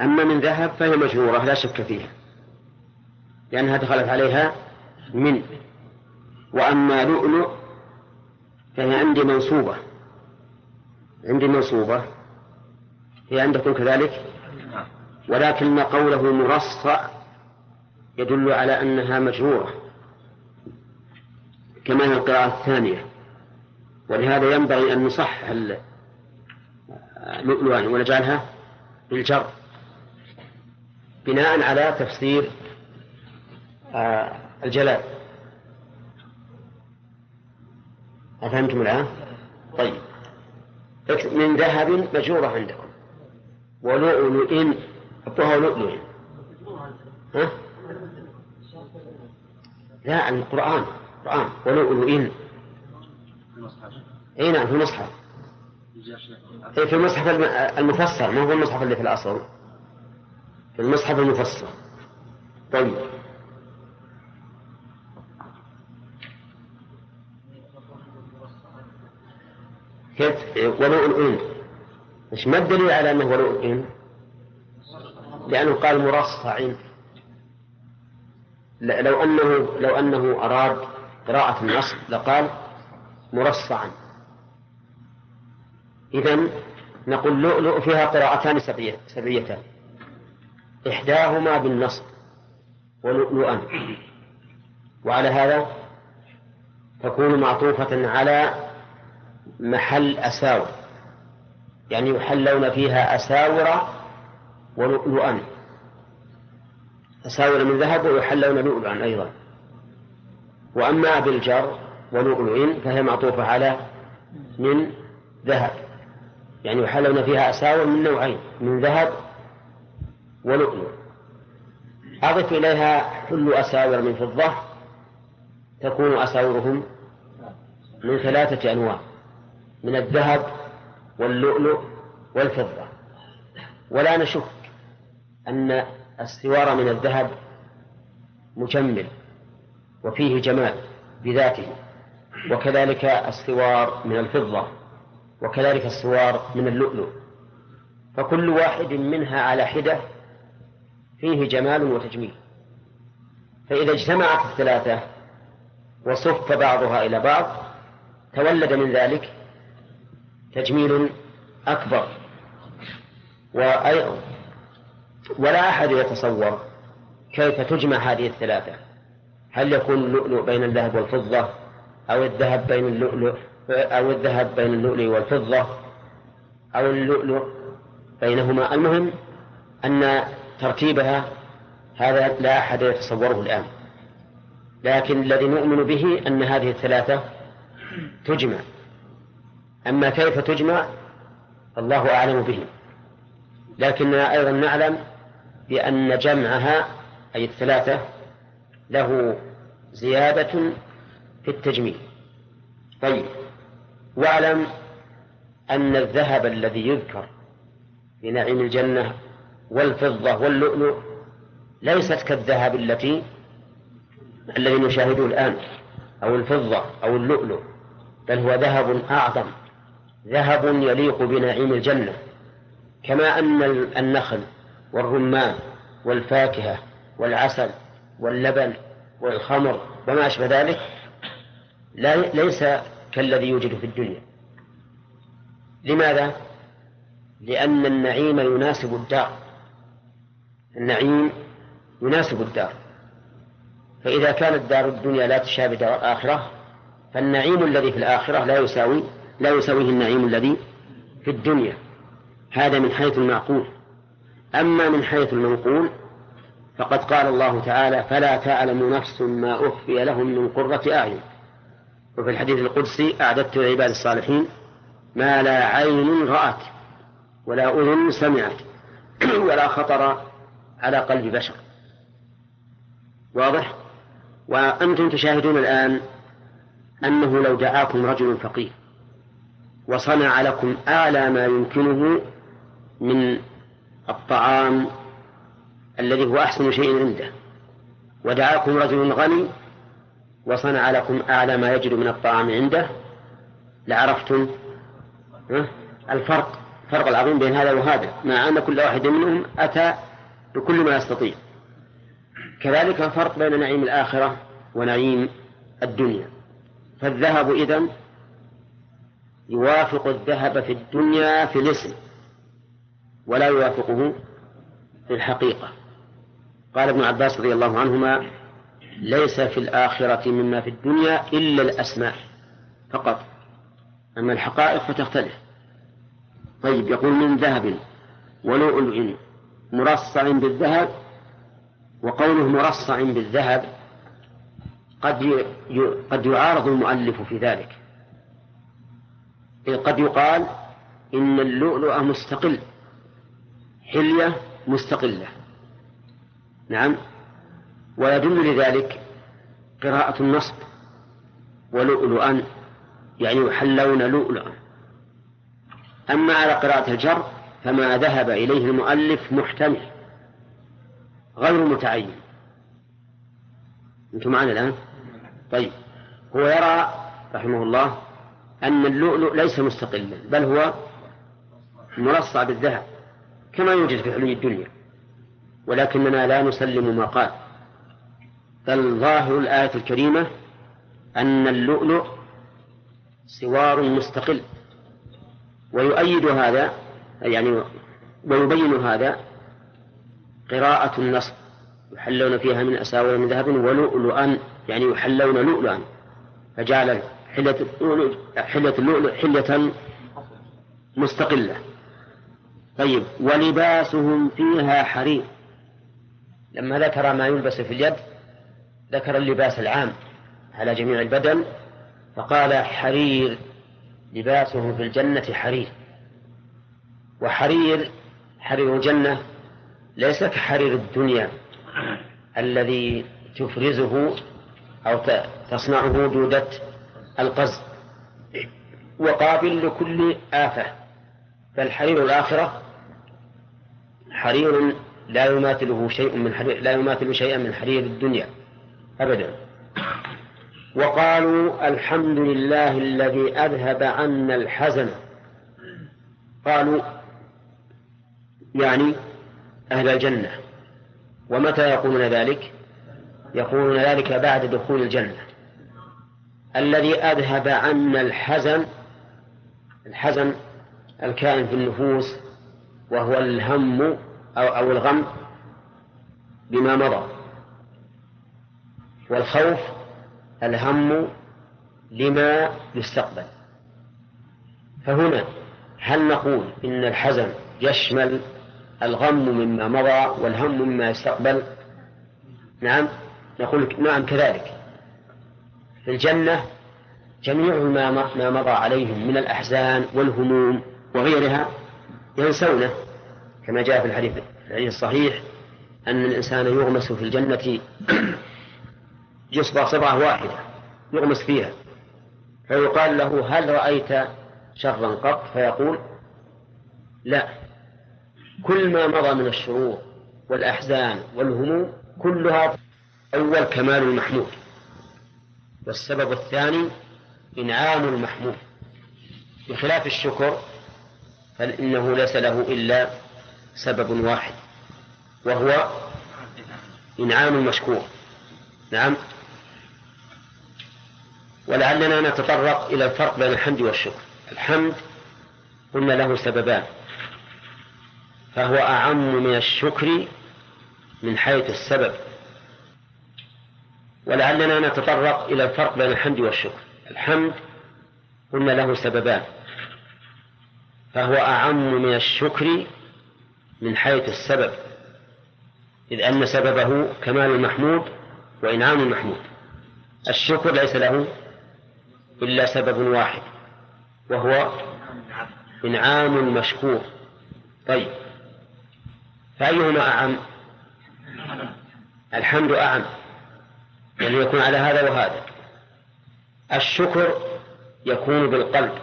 أما من ذهب فهي مجرورة لا شك فيها. لأنها دخلت عليها من. وأما لؤلؤ فهي عندي منصوبة. عندي منصوبة. هي عندكم كذلك؟ ولكن قوله مرصع يدل على أنها مجرورة. كما هي القراءة الثانية. ولهذا ينبغي أن نصحح لؤلؤا ونجعلها بالجر بناء على تفسير آه، الجلال. أفهمتم الآن؟ طيب. من ذهب مجورة عندكم. ولؤلؤ حطوها لؤلؤ ها؟ لا القرآن القرآن. ولؤلؤ إي نعم في المصحف. إيه في المصحف المفسر. ما هو المصحف اللي في الأصل؟ في المصحف المفسر. طيب. كيف؟ ولؤلؤين إيش ما الدليل على أنه ولؤلؤين؟ لأنه قال مرصع. لو أنه لو أنه أراد قراءة النص لقال مرصعا. إذا نقول لؤلؤ فيها قراءتان سبعيتان. إحداهما بالنصب ولؤلؤا. وعلى هذا تكون معطوفة على محل أساور. يعني يحلون فيها أساور ولؤلؤا. أساور من ذهب ويحلون لؤلؤا أيضا. وأما بالجر ولؤلؤ فهي معطوفة على من ذهب. يعني يحلون فيها أساور من نوعين من ذهب ولؤلؤ أضف إليها حل أساور من فضة تكون أساورهم من ثلاثة أنواع من الذهب واللؤلؤ والفضة. ولا نشك أن السوار من الذهب مجمل وفيه جمال بذاته. وكذلك السوار من الفضة وكذلك السوار من اللؤلؤ. فكل واحد منها على حدة فيه جمال وتجميل. فإذا اجتمعت الثلاثة وصف بعضها إلى بعض تولد من ذلك تجميل أكبر. ولا أحد يتصور كيف تجمع هذه الثلاثة. هل يكون اللؤلؤ بين الذهب والفضة؟ أو الذهب بين اللؤلؤ أو الذهب بين اللؤلؤ والفضة أو اللؤلؤ بينهما. المهم أن ترتيبها هذا لا أحد يتصوره الآن. لكن الذي نؤمن به أن هذه الثلاثة تجمع. أما كيف تجمع؟ الله أعلم به. لكننا أيضا نعلم بأن جمعها أي الثلاثة له زيادة في التجميل. طيب. واعلم أن الذهب الذي يذكر في نعيم الجنة والفضة واللؤلؤ ليست كالذهب التي الذي نشاهده الآن أو الفضة أو اللؤلؤ بل هو ذهب أعظم ذهب يليق بنعيم الجنة. كما أن النخل والرمان والفاكهة والعسل واللبن والخمر وما أشبه ذلك لا ليس كالذي يوجد في الدنيا. لماذا؟ لأن النعيم يناسب الدار. النعيم يناسب الدار. فإذا كانت دار الدنيا لا تشابه دار الآخرة فالنعيم الذي في الآخرة لا يساوي لا يساويه النعيم الذي في الدنيا. هذا من حيث المعقول. أما من حيث المنقول فقد قال الله تعالى فلا تعلم نفس ما أخفي لهم من قرة أعين. وفي الحديث القدسي أعددت لعباد الصالحين ما لا عين رأت ولا أذن سمعت ولا خطر على قلب بشر. واضح؟ وأنتم تشاهدون الآن أنه لو دعاكم رجل فقير وصنع لكم أعلى ما يمكنه من الطعام الذي هو أحسن شيء عنده ودعاكم رجل غني وصنع لكم أعلى ما يجد من الطعام عنده. لعرفتم الفرق الفرق العظيم بين هذا وهذا مع أن كل واحد منهم أتى بكل ما يستطيع. كذلك الفرق بين نعيم الآخرة ونعيم الدنيا. فالذهب إذن يوافق الذهب في الدنيا في الاسم ولا يوافقه في الحقيقة. قال ابن عباس رضي الله عنهما ليس في الآخرة مما في الدنيا إلا الأسماء فقط. أما الحقائق فتختلف. طيب يقول من ذهب ولؤلؤ مرصع بالذهب وقوله مرصع بالذهب قد قد يعارض المؤلف في ذلك. قد يقال إن اللؤلؤ مستقل حلية مستقلة. نعم؟ ويدل لذلك قراءة النصب ولؤلؤا يعني يحلون لؤلؤا. أما على قراءة الجر فما ذهب إليه المؤلف محتمل غير متعين أنتم معنا الآن؟ طيب. هو يرى رحمه الله أن اللؤلؤ ليس مستقلا بل هو مرصع بالذهب كما يوجد في حلي الدنيا ولكننا لا نسلم ما قال. بل ظاهر الآية الكريمة أن اللؤلؤ سوار مستقل. ويؤيد هذا يعني ويبين هذا قراءة النص يحلون فيها من أساور من ذهب ولؤلؤا يعني يحلون لؤلؤا. فجعل حلة اللؤلؤ حلة اللؤلؤ حلة مستقلة. طيب ولباسهم فيها حرير. لما ذكر ما يلبس في اليد ذكر اللباس العام على جميع البدن فقال حرير لباسهم في الجنة حرير. وحرير حرير الجنة ليس كحرير الدنيا الذي تفرزه أو تصنعه دودة القز وقابل لكل آفة. بل حرير الآخرة حرير لا يماثله شيء من حرير لا يماثل شيئا من حرير الدنيا. أبدا. وقالوا الحمد لله الذي أذهب عنا الحزن. قالوا يعني أهل الجنة. ومتى يقولون ذلك؟ يقولون ذلك بعد دخول الجنة. الذي أذهب عنا الحزن الحزن الكائن في النفوس وهو الهم أو, الغم بما مضى. والخوف الهم لما يستقبل. فهنا هل نقول إن الحزن يشمل الغم مما مضى والهم مما يستقبل؟ نعم نقول نعم كذلك. في الجنة جميع ما ما مضى عليهم من الأحزان والهموم وغيرها ينسونه كما جاء في الحديث الحديث الصحيح أن الإنسان يغمس في الجنة يصبع صبعة واحدة يغمس فيها. فيقال له هل رأيت شرا قط؟ فيقول لا. كل ما مضى من الشرور والأحزان والهموم كلها أول كمال المحمود. والسبب الثاني إنعام المحمود. بخلاف الشكر فإنه ليس له إلا سبب واحد وهو إنعام المشكور. نعم. ولعلنا نتطرق إلى الفرق بين الحمد والشكر. الحمد قلنا له سببان. فهو أعم من الشكر من حيث السبب. ولعلنا نتطرق إلى الفرق بين الحمد والشكر. الحمد قلنا له سببان. فهو أعم من الشكر من حيث السبب. إذ أن سببه كمال المحمود وإنعام المحمود. الشكر ليس له إلا سبب واحد وهو إنعام المشكور طيب فأيهما أعم؟ الحمد أعم يعني يكون على هذا وهذا. الشكر يكون بالقلب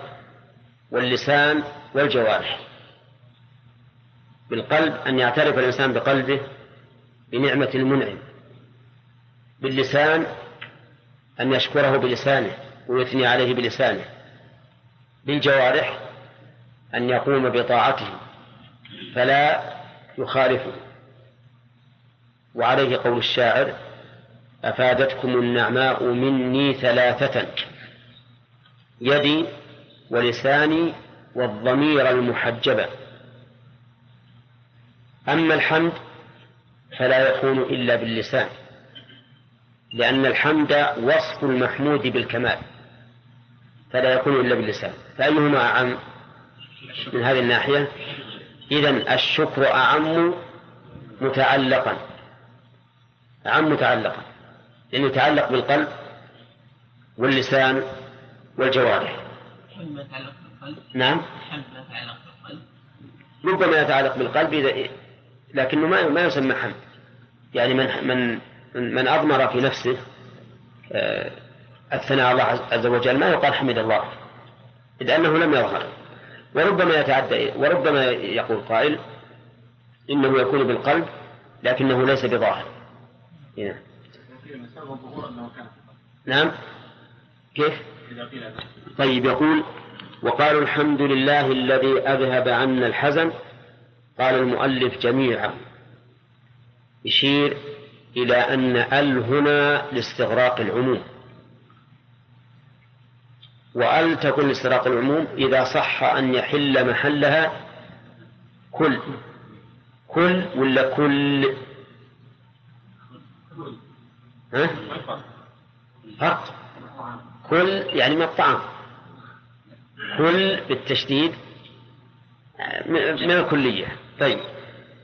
واللسان والجوارح. بالقلب أن يعترف الإنسان بقلبه بنعمة المنعم. باللسان أن يشكره بلسانه. ويثني عليه بلسانه بالجوارح أن يقوم بطاعته فلا يخالفه. وعليه قول الشاعر أفادتكم النعماء مني ثلاثة يدي ولساني والضمير المحجبة أما الحمد فلا يكون إلا باللسان لأن الحمد وصف المحمود بالكمال. فلا يكون إلا باللسان. فأيهما أعم؟ من هذه الناحية. إذا الشكر أعم متعلقا. أعم متعلقا. لأنه يتعلق بالقلب واللسان والجوارح. يتعلق بالقلب نعم. يتعلق بالقلب ربما يتعلق بالقلب إذا لكنه ما ما يسمى حمد. يعني من من من أضمر في نفسه آه، الثناء الله عز وجل ما يقال حمد الله إذ أنه لم يظهر. وربما يتعدى وربما يقول قائل إنه يكون بالقلب لكنه ليس بظاهر. هنا. نعم. كيف؟ طيب يقول وقالوا الحمد لله الذي أذهب عنا الحزن. قال المؤلف جميعا يشير إلى أن أل هنا لاستغراق العموم. وأل تكون لاستغراق العموم إذا صح أن يحل محلها كل. كل ولا كل؟ ها؟ فرق. كل يعني من الطعام كل بالتشديد من الكلية. طيب.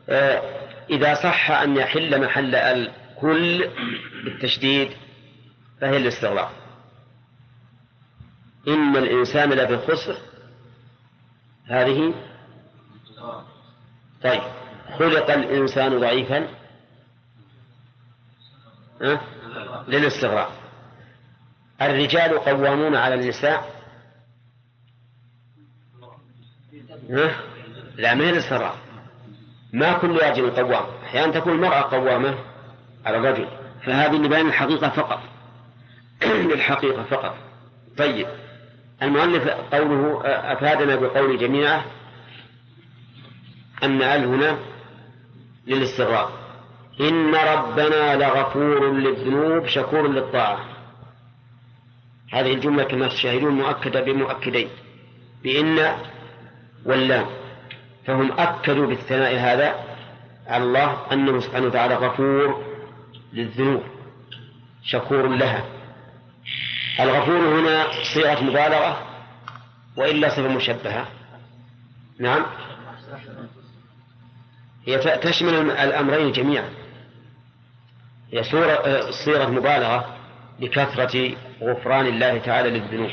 آه، إذا صح أن يحل محل الكل بالتشديد فهي الاستغراق. إن الإنسان لفي خسر. هذه طيب خلق الإنسان ضعيفا. أه؟ للاستغراق. الرجال قوامون على النساء. أه؟ لا من الاستغراق. ما كل راجل قوام. أحيانا تكون المرأة قوامة على الرجل. فهذه لبيان الحقيقة فقط. للحقيقة فقط. طيب. المؤلف قوله أفادنا بقول جميعه أن ال هنا للاستغراق. إن ربنا لغفور للذنوب شكور للطاعة. هذه الجملة كما تشاهدون مؤكدة بمؤكدين. بإن واللام. فهم أكدوا بالثناء هذا على الله أنه سبحانه وتعالى غفور للذنوب شكور لها. الغفور هنا صيغة مبالغة وإلا صفة مشبهة. نعم. هي تشمل الأمرين جميعا. هي صورة صيغة مبالغة لكثرة غفران الله تعالى للذنوب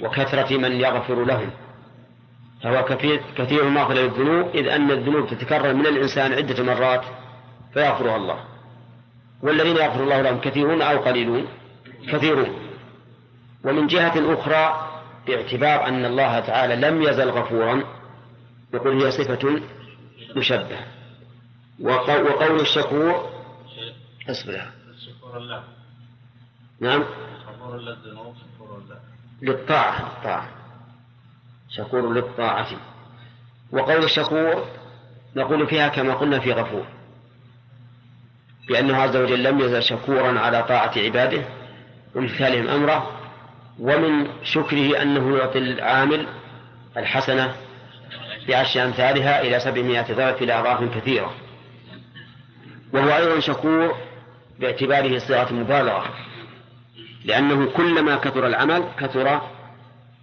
وكثرة من يغفر لهم. فهو كثير كثير المغفرة للذنوب إذ أن الذنوب تتكرر من الإنسان عدة مرات فيغفرها الله. والذين يغفر الله لهم كثيرون أو قليلون؟ كثيرون. ومن جهة أخرى باعتبار أن الله تعالى لم يزل غفورا يقول هي صفة مشبهة. وقول الشكور اصبر نعم. للطاعة الطاعة. شكور للطاعة. وقول الشكور نقول فيها كما قلنا في غفور. لأنه عز وجل لم يزل شكورا على طاعة عباده وامتثالهم أمره. ومن شكره أنه يعطي العامل الحسنة بعشر أمثالها إلى سبعمائة ضعف إلى أضعاف كثيرة. وهو أيضا شكور باعتباره صيغة مبالغة لأنه كلما كثر العمل كثر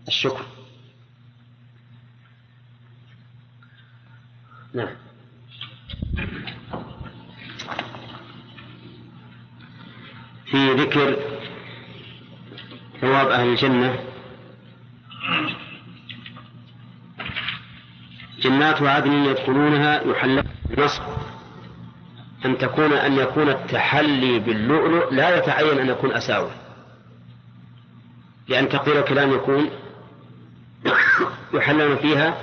الشكر. نعم. في ذكر ثواب أهل الجنة. جنات عدن يدخلونها يحل نصب أن تكون أن يكون التحلي باللؤلؤ لا يتعين أن يكون أساور لأن تقدير الكلام يكون يحلون فيها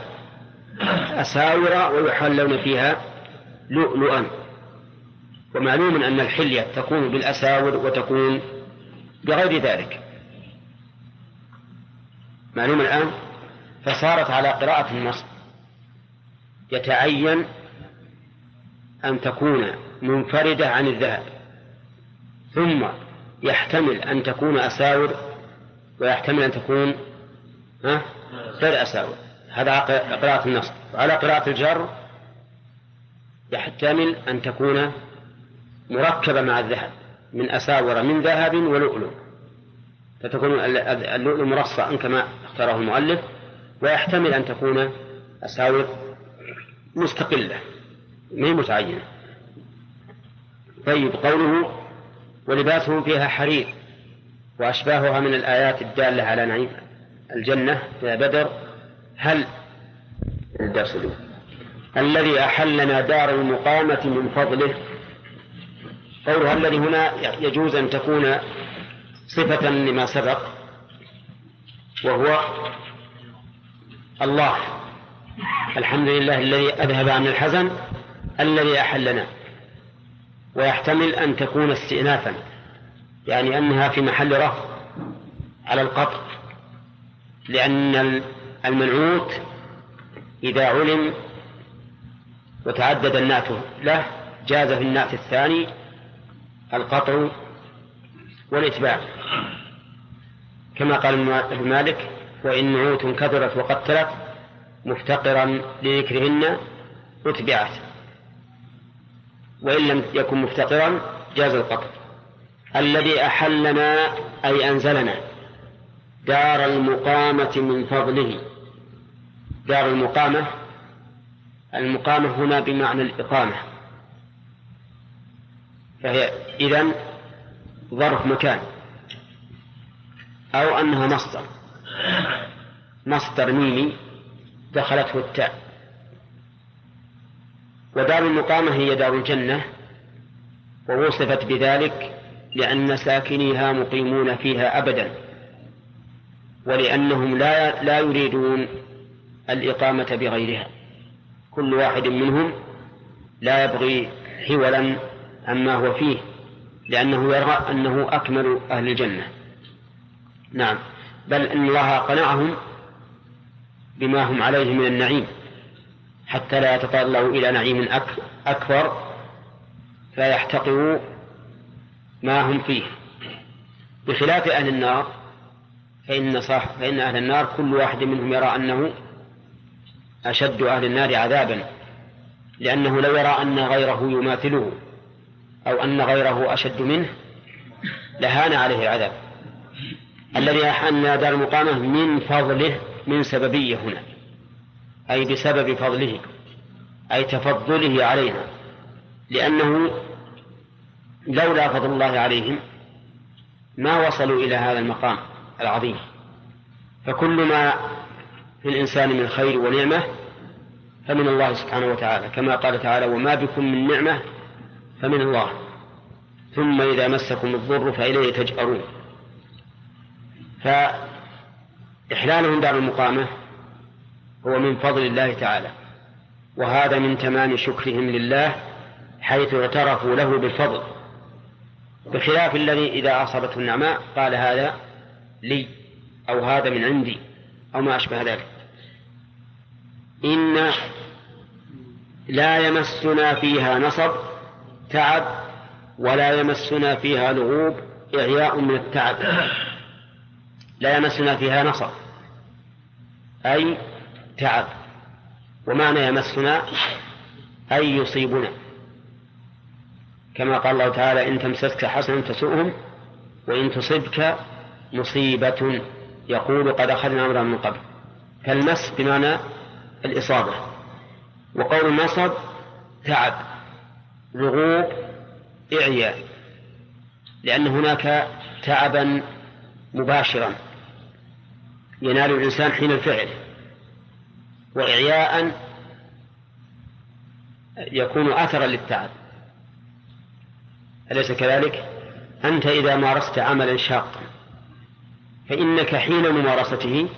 أساور ويحلون فيها لؤلؤا. ومعلوم أن الحلية تكون بالأساور وتكون بغير ذلك. معلوم الآن؟ فصارت على قراءة النص. يتعين أن تكون منفردة عن الذهب ثم يحتمل أن تكون أساور ويحتمل أن تكون ها؟ غير أساور. هذا قراءة النص. وعلى قراءة الجر يحتمل أن تكون مركبة مع الذهب من أساور من ذهب ولؤلؤ. فتكون اللؤلؤ مرصعا كما اختاره المؤلف ويحتمل أن تكون أساور مستقلة ما متعينة. طيب قوله ولباسهم فيها حرير وأشباهها من الآيات الدالة على نعيم الجنة يا بدر هل الدرس الذي أحلنا دار المقامة من فضله؟ قولها الذي هنا يجوز أن تكون صفة لما سبق وهو الله. الحمد لله الذي أذهب عن الحزن الذي أحلنا ويحتمل أن تكون استئنافا يعني أنها في محل رفع على القطع لأن المنعوت إذا علم وتعدد النعت له جاز في النعت الثاني القطع والإتباع. كما قال ابن مالك وإن نعوت كثرت وقتلت مفتقرا لذكرهن أتبعت. وإن لم يكن مفتقرا جاز القطع الذي أحلنا أي أنزلنا دار المقامة من فضله. دار المقامة المقامة هنا بمعنى الإقامة. فهي إذن ظرف مكان. أو أنها مصدر. مصدر ميمي دخلته التاء. ودار المقامة هي دار الجنة ووصفت بذلك لأن ساكنيها مقيمون فيها أبدا ولأنهم لا لا يريدون الإقامة بغيرها. كل واحد منهم لا يبغي حولا عما هو فيه لأنه يرى أنه أكمل أهل الجنة. نعم. بل إن الله قنعهم بما هم عليه من النعيم. حتى لا يتطلعوا إلى نعيم أكبر فيحتقروا ما هم فيه. بخلاف أهل النار فإن صح فإن أهل النار كل واحد منهم يرى أنه أشد أهل النار عذابا لأنه لو يرى أن غيره يماثله أو أن غيره أشد منه لهان عليه العذاب. الذي أحن دار المقامة من فضله من سببية هنا. أي بسبب فضله أي تفضله علينا. لأنه لولا فضل الله عليهم ما وصلوا إلى هذا المقام العظيم. فكل ما في الإنسان من خير ونعمة فمن الله سبحانه وتعالى. كما قال تعالى وما بكم من نعمة فمن الله. ثم إذا مسكم الضر فإليه تجأرون. فإحلالهم دار المقامة هو من فضل الله تعالى وهذا من تمام شكرهم لله حيث اعترفوا له بالفضل. بخلاف الذي إذا أصابته النعماء قال هذا لي أو هذا من عندي أو ما أشبه ذلك. إن لا يمسنا فيها نصب تعب ولا يمسنا فيها لغوب إعياء من التعب. لا يمسنا فيها نصب أي تعب. ومعنى يمسنا أي يصيبنا. كما قال الله تعالى إن تمسسك حسنة تسؤهم وإن تصبك مصيبة يقول قد أخذنا أمرا من قبل. فالمس بمعنى الإصابة. وقول النصب تعب رغوب إعياء. لأن هناك تعبا مباشرا. ينال الإنسان حين الفعل. وإعياء يكون أثرا للتعب. أليس كذلك؟ أنت إذا مارست عملا شاقا فإنك حين ممارسته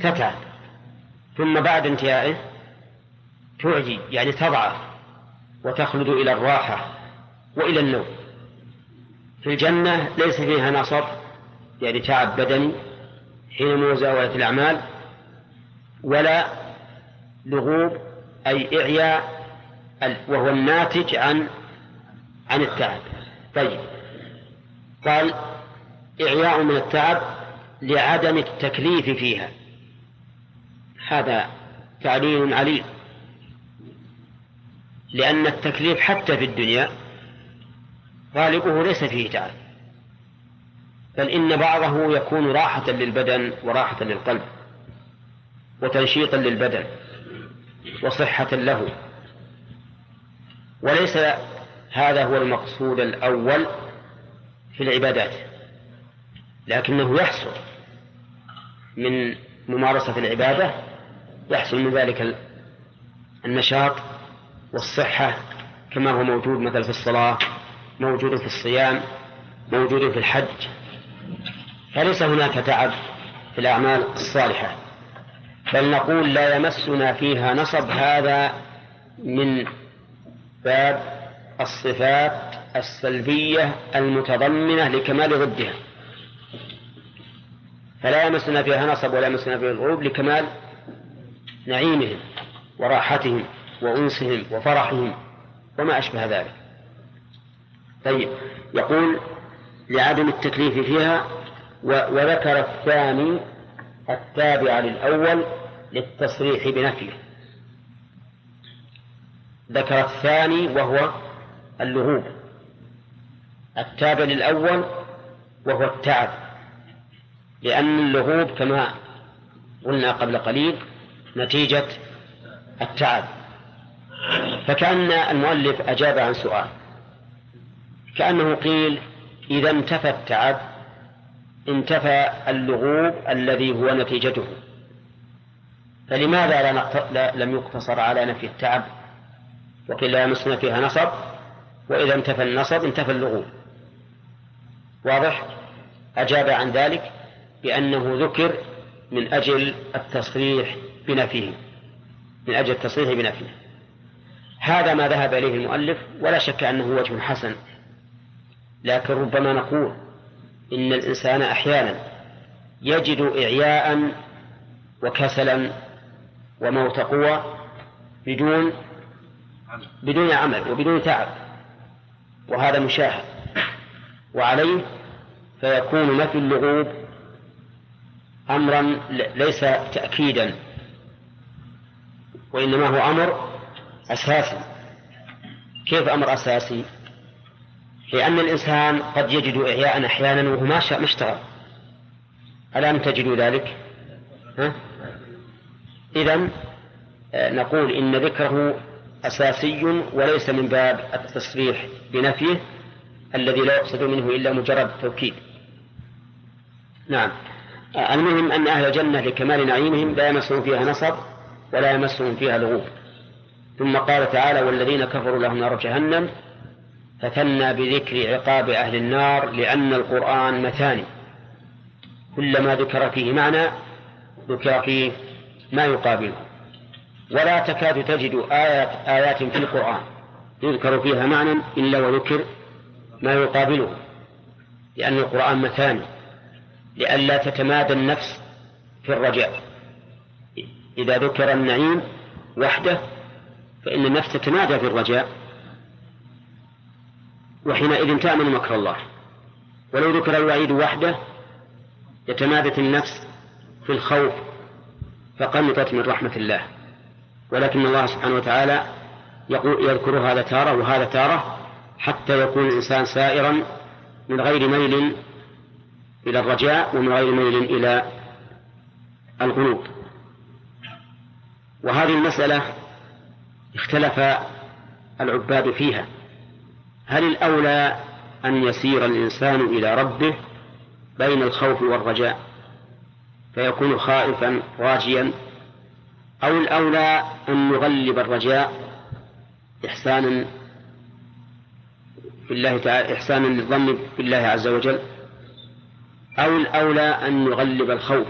تتعب ثم بعد انتهائه تعجي يعني تضعف وتخلد إلى الراحة وإلى النوم. في الجنة ليس فيها نصب يعني تعب بدني حين مزاولة الأعمال ولا لغوب أي إعياء وهو الناتج عن عن التعب. طيب. قال إعياء من التعب لعدم التكليف فيها. هذا تعليل عليل. لأن التكليف حتى في الدنيا غالبه ليس فيه تعب. بل إن بعضه يكون راحة للبدن وراحة للقلب وتنشيطا للبدن وصحة له. وليس هذا هو المقصود الأول في العبادات لكنه يحصل من ممارسة العبادة يحصل من ذلك النشاط والصحة كما هو موجود مثلا في الصلاة موجود في الصيام موجود في الحج. فليس هناك تعب في الأعمال الصالحة بل نقول لا يمسنا فيها نصب. هذا من باب الصفات السلبية المتضمنة لكمال ضدها. فلا يمسنا فيها نصب ولا يمسنا فيها الغروب لكمال نعيمهم وراحتهم وأنسهم وفرحهم وما أشبه ذلك. طيب يقول لعدم التكليف فيها وذكر الثاني التابع للأول للتصريح بنفيه. ذكر الثاني وهو اللغوب. التابع للأول وهو التعب. لأن اللغوب كما قلنا قبل قليل نتيجة التعب. فكأن المؤلف أجاب عن سؤال. كأنه قيل إذا انتفى التعب انتفى اللغوب الذي هو نتيجته. فلماذا لا لم يقتصر على نفي التعب؟ وقيل لا يمسنا فيها نصب وإذا انتفى النصب انتفى اللغوب. واضح؟ أجاب عن ذلك بأنه ذكر من أجل التصريح بنفيه. من أجل التصريح بنفيه. هذا ما ذهب إليه المؤلف ولا شك أنه وجه حسن. لكن ربما نقول إن الإنسان أحيانا يجد إعياء وكسلا وموت قوى بدون بدون عمل وبدون تعب وهذا مشاهد وعليه فيكون نفي اللغوب أمرا ليس تأكيدا وإنما هو أمر أساسي كيف أمر أساسي؟ لأن الإنسان قد يجد إعياء أحيانا وهو ما شاء ما اشتغل ألم تجدوا ذلك؟ ها؟ إذا آه، نقول إن ذكره أساسي وليس من باب التصريح بنفيه الذي لا يقصد منه إلا مجرد التوكيد نعم آه، المهم أن أهل الجنة لكمال نعيمهم لا يمسهم فيها نصب ولا يمسهم فيها لغوب ثم قال تعالى والذين كفروا لهم نار جهنم فثنى بذكر عقاب أهل النار لأن القرآن مثاني. كلما ذكر فيه معنى ذكر فيه ما يقابله. ولا تكاد تجد آيات آيات في القرآن يذكر فيها معنى إلا وذكر ما يقابله لأن القرآن مثاني. لئلا تتمادى النفس في الرجاء. إذا ذكر النعيم وحده فإن النفس تتمادى في الرجاء. وحينئذ تأمن مكر الله. ولو ذكر الوعيد وحده يتمادت النفس في الخوف فقنطت من رحمة الله. ولكن الله سبحانه وتعالى يقول يذكر هذا تارة وهذا تارة حتى يكون الإنسان سائرا من غير ميل إلى الرجاء ومن غير ميل إلى القنوط وهذه المسألة اختلف العباد فيها. هل الأولى أن يسير الإنسان إلى ربه بين الخوف والرجاء فيكون خائفا راجيا؟ أو الأولى أن يغلب الرجاء إحسانا في الله تعالى إحسانا للظن بالله عز وجل؟ أو الأولى أن يغلب الخوف؟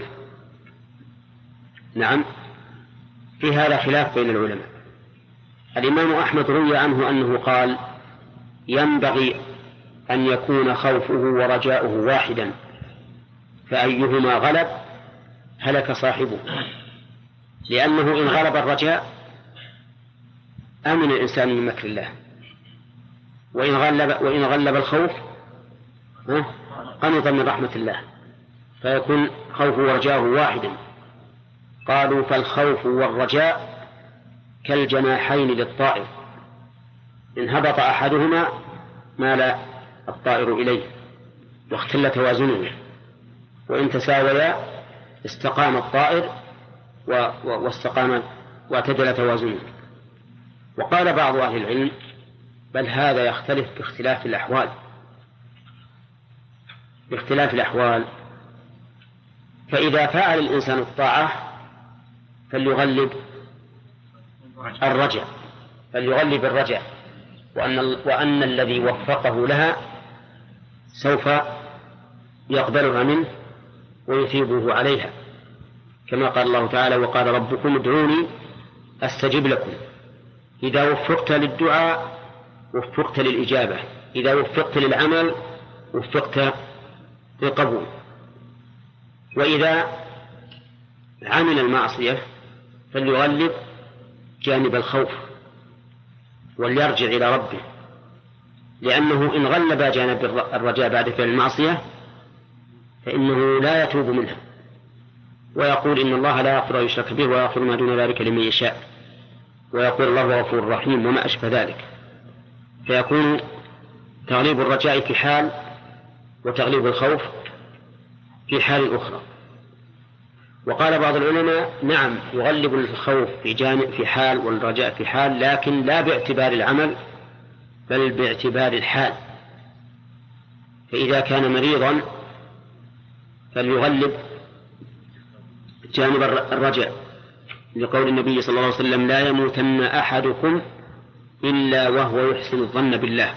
نعم في هذا خلاف بين العلماء. الإمام أحمد روي عنه أنه قال ينبغي أن يكون خوفه ورجاؤه واحدا. فأيهما غلب هلك صاحبه. لأنه إن غلب الرجاء أمن الإنسان من مكر الله. وإن غلب وإن غلب الخوف قنط من رحمة الله. فيكون خوفه ورجاؤه واحدا. قالوا فالخوف والرجاء كالجناحين للطائر. إن هبط أحدهما مال الطائر إليه واختل توازنه. وإن تساويا استقام الطائر واستقام واعتدل توازنه. وقال بعض أهل العلم بل هذا يختلف باختلاف الأحوال. باختلاف الأحوال. فإذا فعل الإنسان الطاعة فليغلب الرجع. فليغلب الرجع. وأن, وأن الذي وفقه لها سوف يقبلها منه ويثيبه عليها. كما قال الله تعالى وقال ربكم ادعوني أستجب لكم. إذا وفقت للدعاء وفقت للإجابة. إذا وفقت للعمل وفقت للقبول. وإذا عمل المعصية فليغلب جانب الخوف. وليرجع إلى ربه. لأنه إن غلب جانب الرجاء بعد فعل المعصية فإنه لا يتوب منها. ويقول إن الله لا يغفر يشرك به ويغفر ما دون ذلك لمن يشاء. ويقول الله غفور رحيم وما أشبه ذلك. فيكون تغليب الرجاء في حال وتغليب الخوف في حال أخرى. وقال بعض العلماء نعم يغلب الخوف في جانب في حال والرجاء في حال لكن لا باعتبار العمل بل باعتبار الحال. فإذا كان مريضا فليغلب جانب الرجع لقول النبي صلى الله عليه وسلم لا يموتن أحدكم إلا وهو يحسن الظن بالله.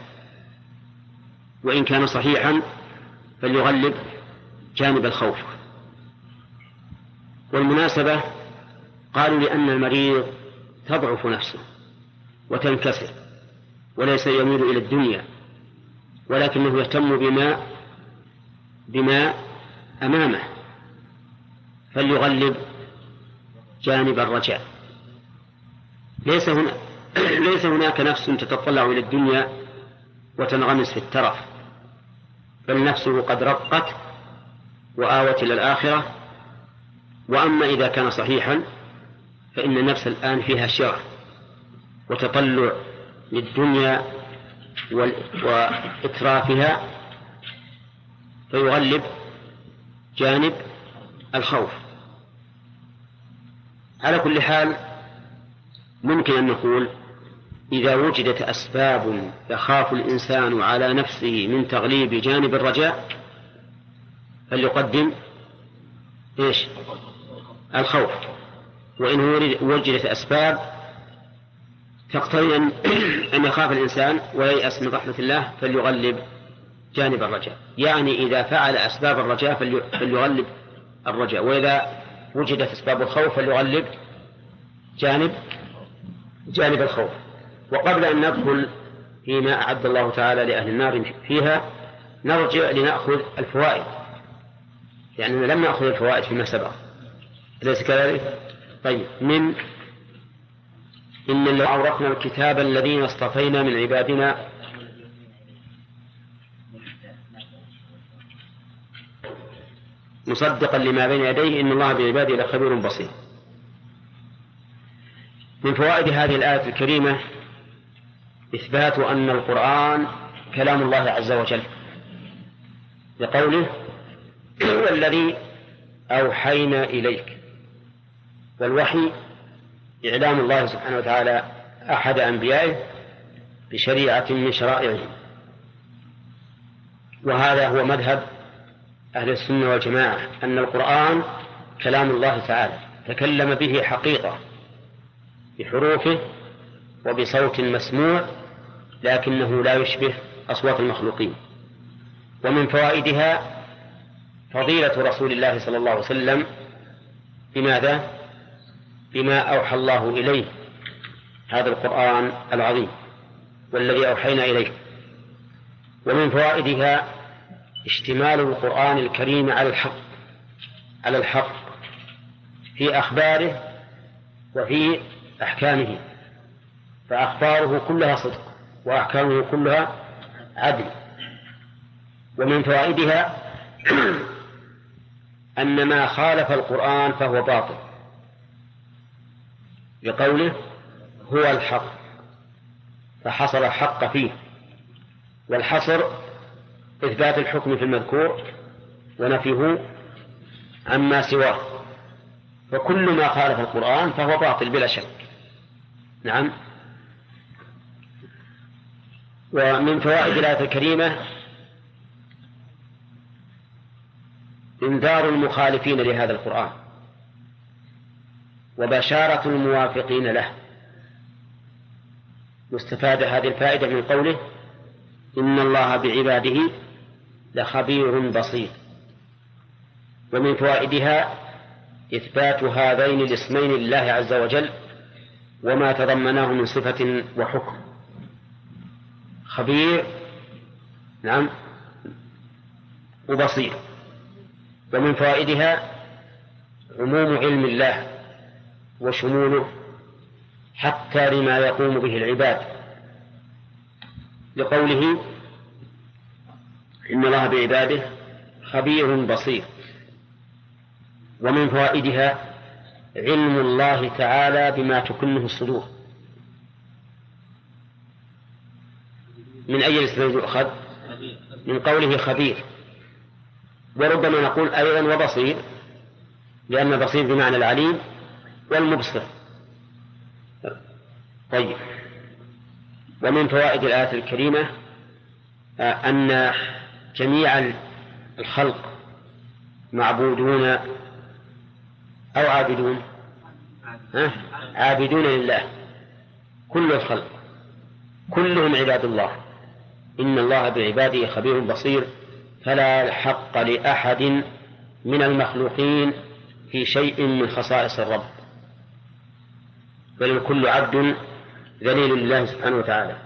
وإن كان صحيحا فليغلب جانب الخوف. والمناسبة قالوا لأن المريض تضعف نفسه وتنكسر وليس يميل إلى الدنيا ولكنه يهتم بما بما أمامه فليغلب جانب الرجاء. ليس هنا ليس هناك نفس تتطلع إلى الدنيا وتنغمس في الترف بل نفسه قد رقت وآوت إلى الآخرة وأما إذا كان صحيحا فإن النفس الآن فيها شغف وتطلع للدنيا وإترافها فيغلب جانب الخوف. على كل حال ممكن أن نقول إذا وجدت أسباب يخاف الإنسان على نفسه من تغليب جانب الرجاء فليقدم إيش؟ الخوف. وإن وجدت أسباب تقتضي أن يخاف الإنسان وييأس من رحمة الله فليغلب جانب الرجاء. يعني إذا فعل أسباب الرجاء فليغلب الرجاء. وإذا وجدت أسباب الخوف فليغلب جانب جانب الخوف. وقبل أن ندخل فيما أعد الله تعالى لأهل النار فيها نرجع لنأخذ الفوائد. لأننا لم نأخذ الفوائد فيما سبق. أليس كذلك؟ طيب من إن لو أورثنا الكتاب الذين اصطفينا من عبادنا مصدقا لما بين يديه إن الله بعباده لخبير بصير. من فوائد هذه الآية الكريمة إثبات أن القرآن كلام الله عز وجل. لقوله هو الذي أوحينا إليك. والوحي إعلام الله سبحانه وتعالى أحد أنبيائه بشريعة من شرائعه وهذا هو مذهب أهل السنة والجماعة أن القرآن كلام الله تعالى تكلم به حقيقة بحروفه وبصوت مسموع لكنه لا يشبه أصوات المخلوقين ومن فوائدها فضيلة رسول الله صلى الله عليه وسلم بماذا؟ بما أوحى الله إليه. هذا القرآن العظيم والذي أوحينا إليه. ومن فوائدها اشتمال القرآن الكريم على الحق على الحق في أخباره وفي أحكامه. فأخباره كلها صدق وأحكامه كلها عدل. ومن فوائدها أن ما خالف القرآن فهو باطل. بقوله هو الحق فحصر الحق فيه. والحصر إثبات الحكم في المذكور ونفيه عما سواه. فكل ما خالف القرآن فهو باطل بلا شك. نعم. ومن فوائد الآية الكريمة إنذار المخالفين لهذا القرآن. وبشارة الموافقين له. مستفاد هذه الفائدة من قوله إن الله بعباده لخبير بصير. ومن فوائدها إثبات هذين الاسمين لله عز وجل وما تضمناه من صفة وحكم. خبير نعم وبصير. ومن فوائدها عموم علم الله. وشموله حتى لما يقوم به العباد. لقوله إن الله بعباده خبير بصير. ومن فوائدها علم الله تعالى بما تكنه الصدور. من أي الاسم يؤخذ من قوله خبير. وربما نقول أيضا وبصير لأن بصير بمعنى العليم. والمبصر. طيب. ومن فوائد الآية الكريمة آه، أن جميع الخلق معبودون أو عابدون؟ ها؟ عابدون لله. كل الخلق. كلهم عباد الله. إن الله بعباده خبير بصير. فلا حق لأحد من المخلوقين في شيء من خصائص الرب. بل الكل عبد ذليل لله سبحانه وتعالى.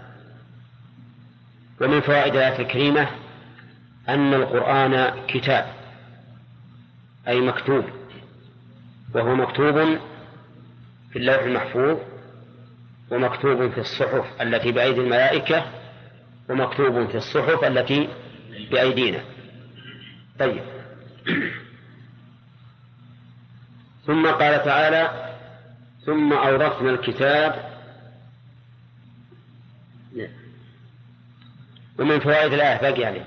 ومن فوائد الآية الكريمة أن القرآن كتاب أي مكتوب وهو مكتوب في اللوح المحفوظ ومكتوب في الصحف التي بأيدي الملائكة ومكتوب في الصحف التي بأيدينا. طيب. ثم قال تعالى ثم أورثنا الكتاب. ومن فوائد الآية باقي عليه.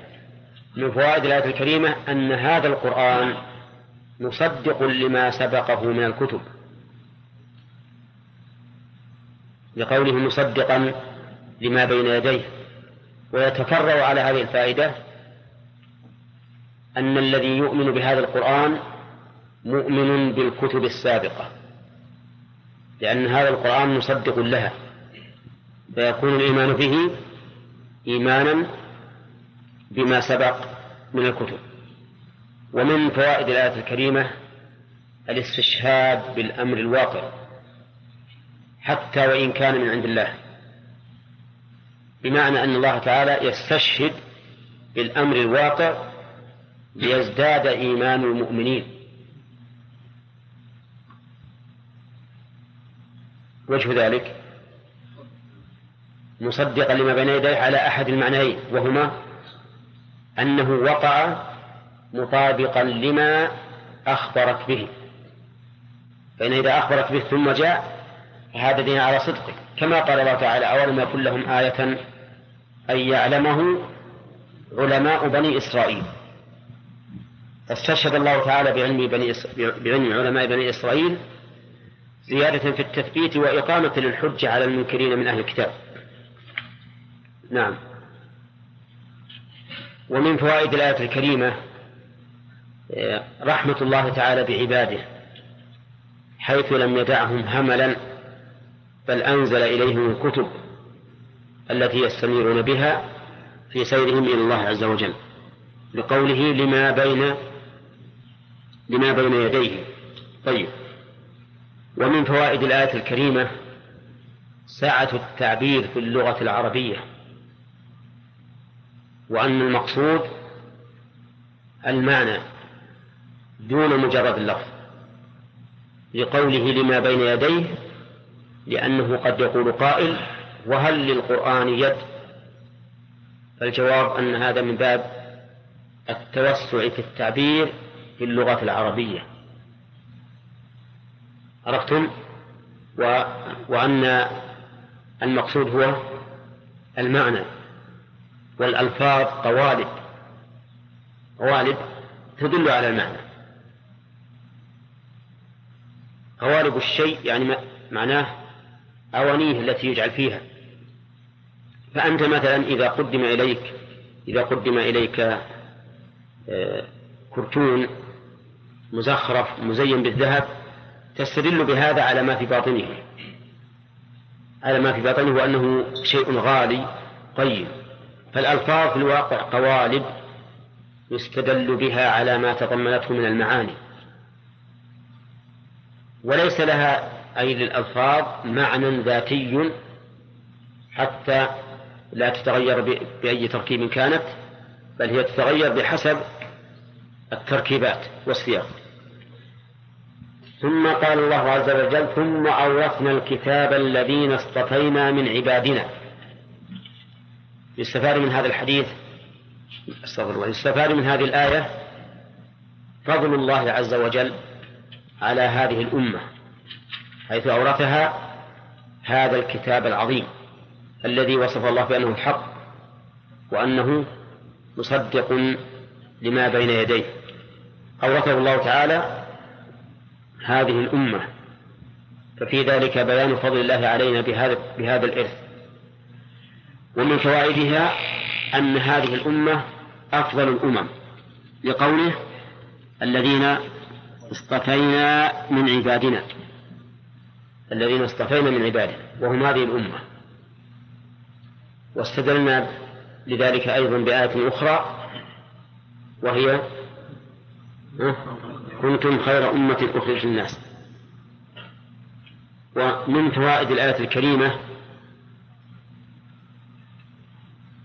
من فوائد الآية الكريمة أن هذا القرآن مصدق لما سبقه من الكتب. لقوله مصدقا لما بين يديه. ويتفرع على هذه الفائدة أن الذي يؤمن بهذا القرآن مؤمن بالكتب السابقة. لأن هذا القرآن مصدق لها. فيكون الإيمان به إيمانا بما سبق من الكتب. ومن فوائد الآية الكريمة الاستشهاد بالأمر الواقع حتى وإن كان من عند الله. بمعنى أن الله تعالى يستشهد بالأمر الواقع ليزداد إيمان المؤمنين. وجه ذلك مصدقا لما بين يديه على أحد المعنيين وهما أنه وقع مطابقا لما أخبرك به. فإن إذا أخبرك به ثم جاء فهذا دين على صدقك. كما قال الله تعالى أولم يكن لهم آية أن يعلمه علماء بني إسرائيل. استشهد الله تعالى بعلم بني بعلم علماء بني إسرائيل زيادة في التثبيت وإقامة للحجة على المنكرين من أهل الكتاب. نعم. ومن فوائد الآية الكريمة آه، رحمة الله تعالى بعباده حيث لم يدعهم هملا بل أنزل إليهم الكتب التي يستنيرون بها في سيرهم إلى الله عز وجل لقوله لما بين لما بين يديه. طيب. ومن فوائد الآية الكريمة سعة التعبير في اللغة العربية وأن المقصود المعنى دون مجرد اللفظ لقوله لما بين يديه لأنه قد يقول قائل وهل للقرآن يد؟ فالجواب أن هذا من باب التوسع في التعبير في اللغة العربية. عرفتم؟ و... وأن المقصود هو المعنى والألفاظ قوالب قوالب تدل على المعنى. قوالب الشيء يعني معناه أوانيه التي يجعل فيها. فأنت مثلا إذا قدم إليك إذا قدم إليك آه، كرتون مزخرف مزين بالذهب تستدل بهذا على ما في باطنه. على ما في باطنه وأنه شيء غالي قيم فالألفاظ في الواقع قوالب يستدل بها على ما تضمنته من المعاني. وليس لها أي للألفاظ معنى ذاتي حتى لا تتغير بأي تركيب كانت بل هي تتغير بحسب التركيبات والسياق. ثم قال الله عز وجل ثم أورثنا الكتاب الذين اصطفينا من عبادنا. يستفاد من هذا الحديث؟ أستغفر الله. يستفاد من هذه الآية فضل الله عز وجل على هذه الأمة حيث أورثها هذا الكتاب العظيم الذي وصف الله بأنه الحق وأنه مصدق لما بين يديه. أورثه الله تعالى هذه الأمة. ففي ذلك بيان فضل الله علينا بهذا بهذا الإرث. ومن فوائدها أن هذه الأمة أفضل الأمم لقوله الذين اصطفينا من عبادنا. الذين اصطفينا من عبادنا وهم هذه الأمة. واستدلنا لذلك أيضا بآية أخرى وهي كنتم خير أمة أخرج الناس ومن فوائد الآية الكريمة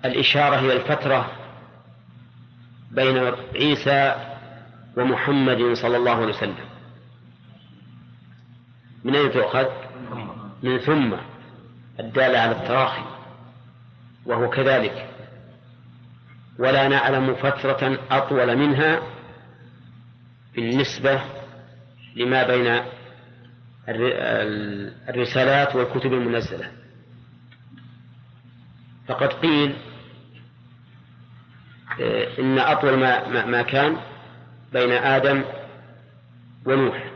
الإشارة هي الفترة بين عيسى ومحمد صلى الله عليه وسلم. من أين تؤخذ؟ من ثم. الدالة على التراخي وهو كذلك. ولا نعلم فترة أطول منها بالنسبة لما بين الرسالات والكتب المنزلة. فقد قيل آه، إن أطول ما, ما كان بين آدم ونوح.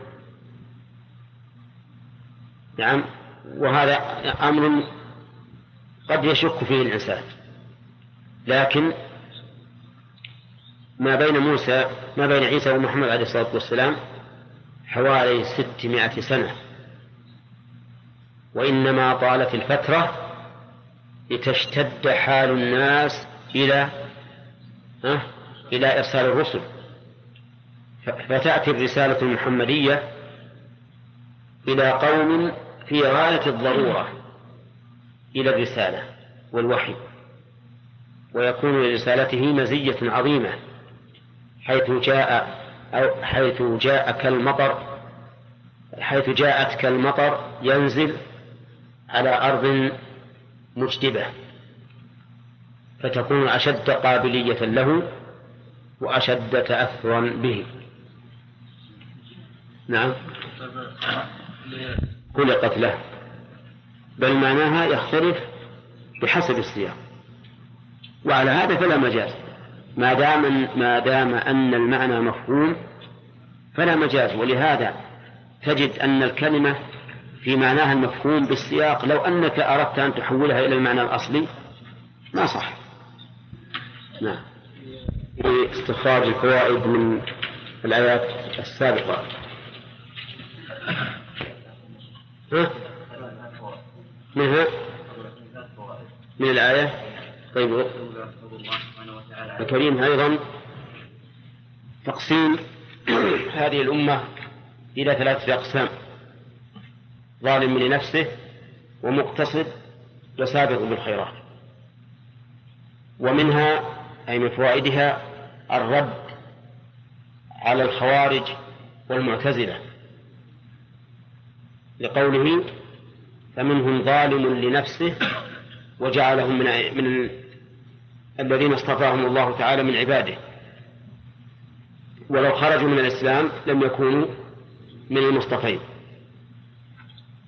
نعم وهذا أمر قد يشك فيه الإنسان. لكن ما بين موسى ما بين عيسى ومحمد عليه الصلاة والسلام حوالي ستمائة سنة. وإنما طالت الفترة لتشتد حال الناس إلى إلى إرسال الرسل. فتأتي الرسالة المحمدية إلى قوم في غاية الضرورة إلى الرسالة والوحي ويكون لرسالته مزية عظيمة. حيث جاء أو حيث جاء كالمطر حيث جاءت كالمطر ينزل على أرض مجدبة فتكون أشد قابلية له وأشد تأثرا به. نعم. خلقت له. بل معناها يختلف بحسب السياق. وعلى هذا فلا مجاز. ما دام ما دام أن المعنى مفهوم فلا مجاز ولهذا تجد أن الكلمة في معناها المفهوم بالسياق لو أنك أردت أن تحولها إلى المعنى الأصلي ما صح. نعم. استخراج الفوائد من الآيات السابقة. ها؟ منها من الآية؟ طيب. الكريم أيضا تقسيم هذه الأمة إلى ثلاثة أقسام. ظالم لنفسه ومقتصد وسابق بالخيرات. ومنها أي من فوائدها الرد على الخوارج والمعتزلة. لقوله فمنهم ظالم لنفسه وجعلهم من من الذين اصطفاهم الله تعالى من عباده. ولو خرجوا من الإسلام لم يكونوا من المصطفين.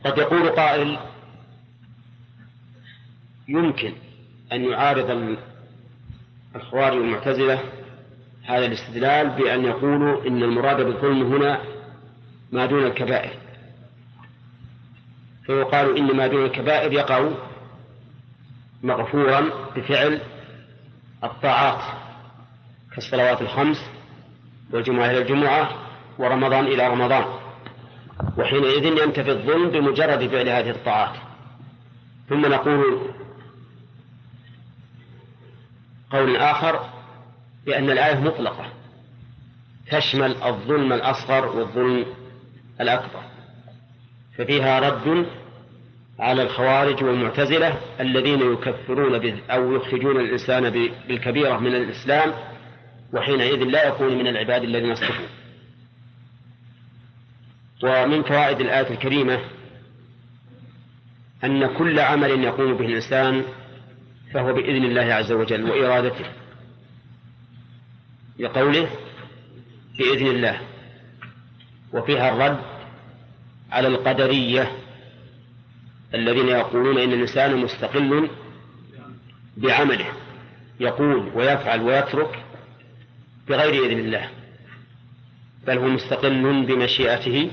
قد يقول قائل يمكن أن يعارض الخوارج والمعتزلة هذا الاستدلال بأن يقولوا إن المراد بالظلم هنا ما دون الكبائر. فيقال إن ما دون الكبائر يقع مغفورا بفعل الطاعات كالصلوات الخمس والجمعة إلى الجمعة ورمضان إلى رمضان. وحينئذ ينتفي الظلم بمجرد فعل هذه الطاعات. ثم نقول قول آخر بأن الآية مطلقة. تشمل الظلم الأصغر والظلم الأكبر. ففيها رد على الخوارج والمعتزلة الذين يكفرون أو يخرجون الإنسان بالكبيرة من الإسلام وحينئذ لا يكون من العباد الذين اصطفوا. ومن فوائد الآية الكريمة أن كل عمل يقوم به الإنسان فهو بإذن الله عز وجل وإرادته. لقوله بإذن الله وفيها الرد على القدرية. الذين يقولون إن الإنسان مستقل بعمله يقول ويفعل ويترك بغير إذن الله بل هو مستقل بمشيئته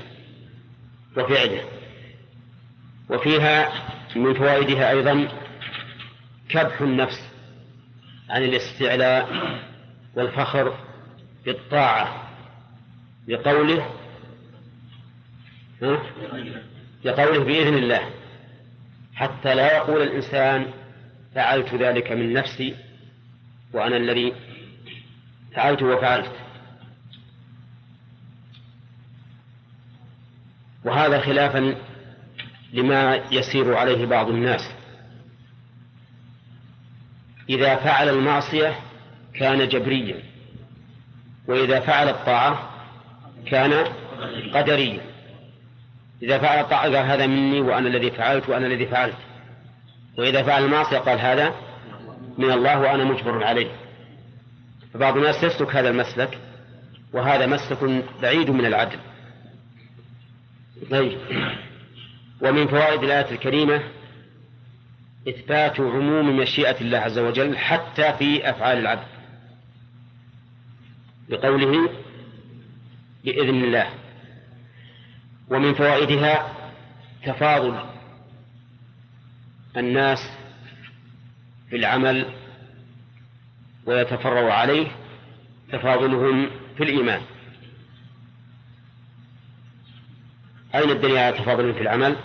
وفعله. وفيها من فوائدها أيضا كبح النفس عن الاستعلاء والفخر بالطاعة لقوله لقوله بإذن الله. حتى لا يقول الإنسان فعلت ذلك من نفسي وأنا الذي فعلت وفعلت. وهذا خلافا لما يسير عليه بعض الناس. إذا فعل المعصية كان جبريا وإذا فعل الطاعة كان قدريا. إذا فعل الطاعة قال هذا مني وأنا الذي فعلت وأنا الذي فعلت. وإذا فعل المعصية قال هذا من الله وأنا مجبر عليه. فبعض الناس يسلك هذا المسلك وهذا مسلك بعيد من العدل. طيب. ومن فوائد الآية الكريمة إثبات عموم مشيئة الله عز وجل حتى في أفعال العبد. بقوله بإذن الله. ومن فوائدها تفاضل الناس في العمل ويتفرع عليه تفاضلهم في الإيمان أين الدليل على تفاضلهم في العمل؟